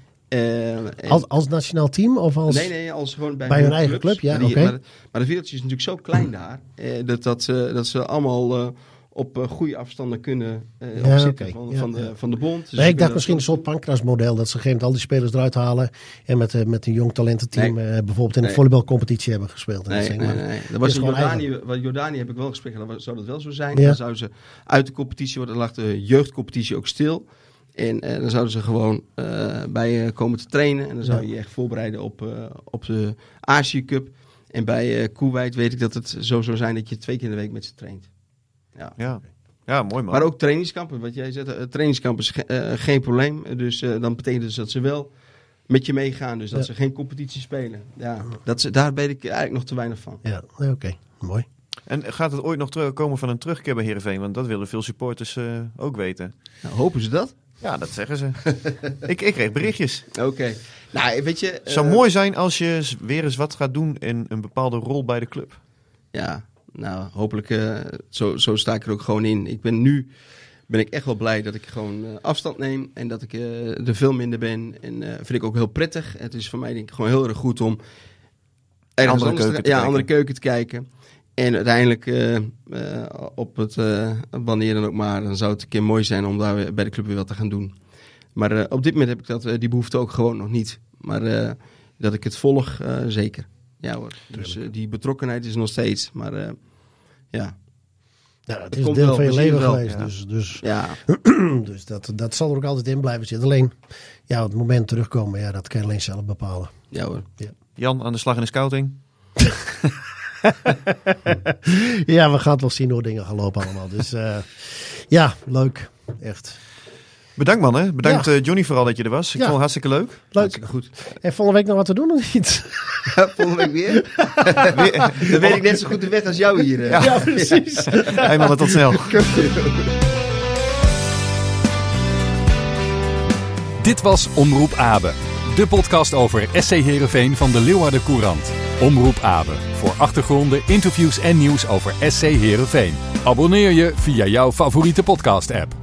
Als, als nationaal team of als... Nee, nee, als gewoon bij, Bij hun eigen clubs. club, ja, Maar, die- maar, maar de wereldje is natuurlijk zo klein daar, dat, dat, ze, dat ze allemaal op eh, goede afstanden kunnen eh Ja, opzitten oké. van, Ja, van, de, ja. van de bond. Dus Nee, ik dacht misschien een dat- soort Pancras-model. Dat ze op een gegeven moment al die spelers eruit halen. En met, eh, met een jong talententeam Nee. eh, bijvoorbeeld in een Nee. volleybalcompetitie hebben gespeeld. En dat Nee, nee, nee. Dat was in Jordanië, wat Jordanië heb ik wel gesprek dan zou dat wel zo zijn. Dan zouden ze uit de competitie worden, dan lag de jeugdcompetitie ook stil. En eh, dan zouden ze gewoon eh, bij je komen te trainen. En dan zou je je echt voorbereiden op, eh, op de Azië Cup. En bij eh Kuwait weet ik dat het zo zou zijn dat je twee keer in de week met ze traint. Ja. Ja, ja mooi man. Maar ook trainingskampen, wat jij zegt, eh, trainingskampen is ge- eh, geen probleem. Dus eh, dan betekent dus dat ze wel met je meegaan, dus dat Ja. ze geen competitie spelen. Ja, dat ze, daar weet ik eigenlijk nog te weinig van. Ja, oké. Mooi. En gaat het ooit nog terug- komen van een terugkeer bij Heerenveen? Want dat willen veel supporters eh, ook weten. Nou, hopen ze dat? Ja, dat zeggen ze. ik, ik kreeg berichtjes. Oké. Nou, weet je... Het zou mooi zijn als je weer eens wat gaat doen in een bepaalde rol bij de club. Ja, nou, hopelijk, eh, zo, zo sta ik er ook gewoon in. Ik ben nu, ben ik echt wel blij dat ik gewoon eh, afstand neem en dat ik eh, er veel minder ben. En vind ik ook heel prettig. Het is voor mij denk ik gewoon heel erg goed om ergens Andere anders keuken te ja, kijken. andere keuken te kijken. En uiteindelijk, op het, wanneer dan ook maar, dan zou het een keer mooi zijn om daar bij de club weer wat te gaan doen. Maar op dit moment heb ik dat, die behoefte ook gewoon nog niet. Maar dat ik het volg, zeker. Ja hoor. Dus eh, die betrokkenheid is nog steeds. Maar eh, ja, Ja, het is komt deel van je leven wel, geweest. ja. Dus, dus, ja, dus dat, dat zal er ook altijd in blijven zitten. Alleen, ja, het moment terugkomen, ja, dat kan je alleen zelf bepalen. ja hoor. Jan, aan de slag in de scouting. Ja, we gaan het wel zien hoe dingen gaan lopen allemaal. Dus eh, ja, leuk. Echt. Bedankt man, hè. Bedankt Ja. eh, Johnny vooral dat je er was. Ik Ja. vond het hartstikke leuk. Leuk. Hartstikke goed. En volgende week nog wat te doen of niet? Volgende week weer? Dan weet ik net zo goed de weg als jou hier. Ja, precies. Hey mannen, tot snel. Dit was Omroep Abe. De podcast over SC Heerenveen van de Leeuwarden Courant. Omroep Abe. Voor achtergronden, interviews en nieuws over SC Heerenveen. Abonneer je via jouw favoriete podcast app.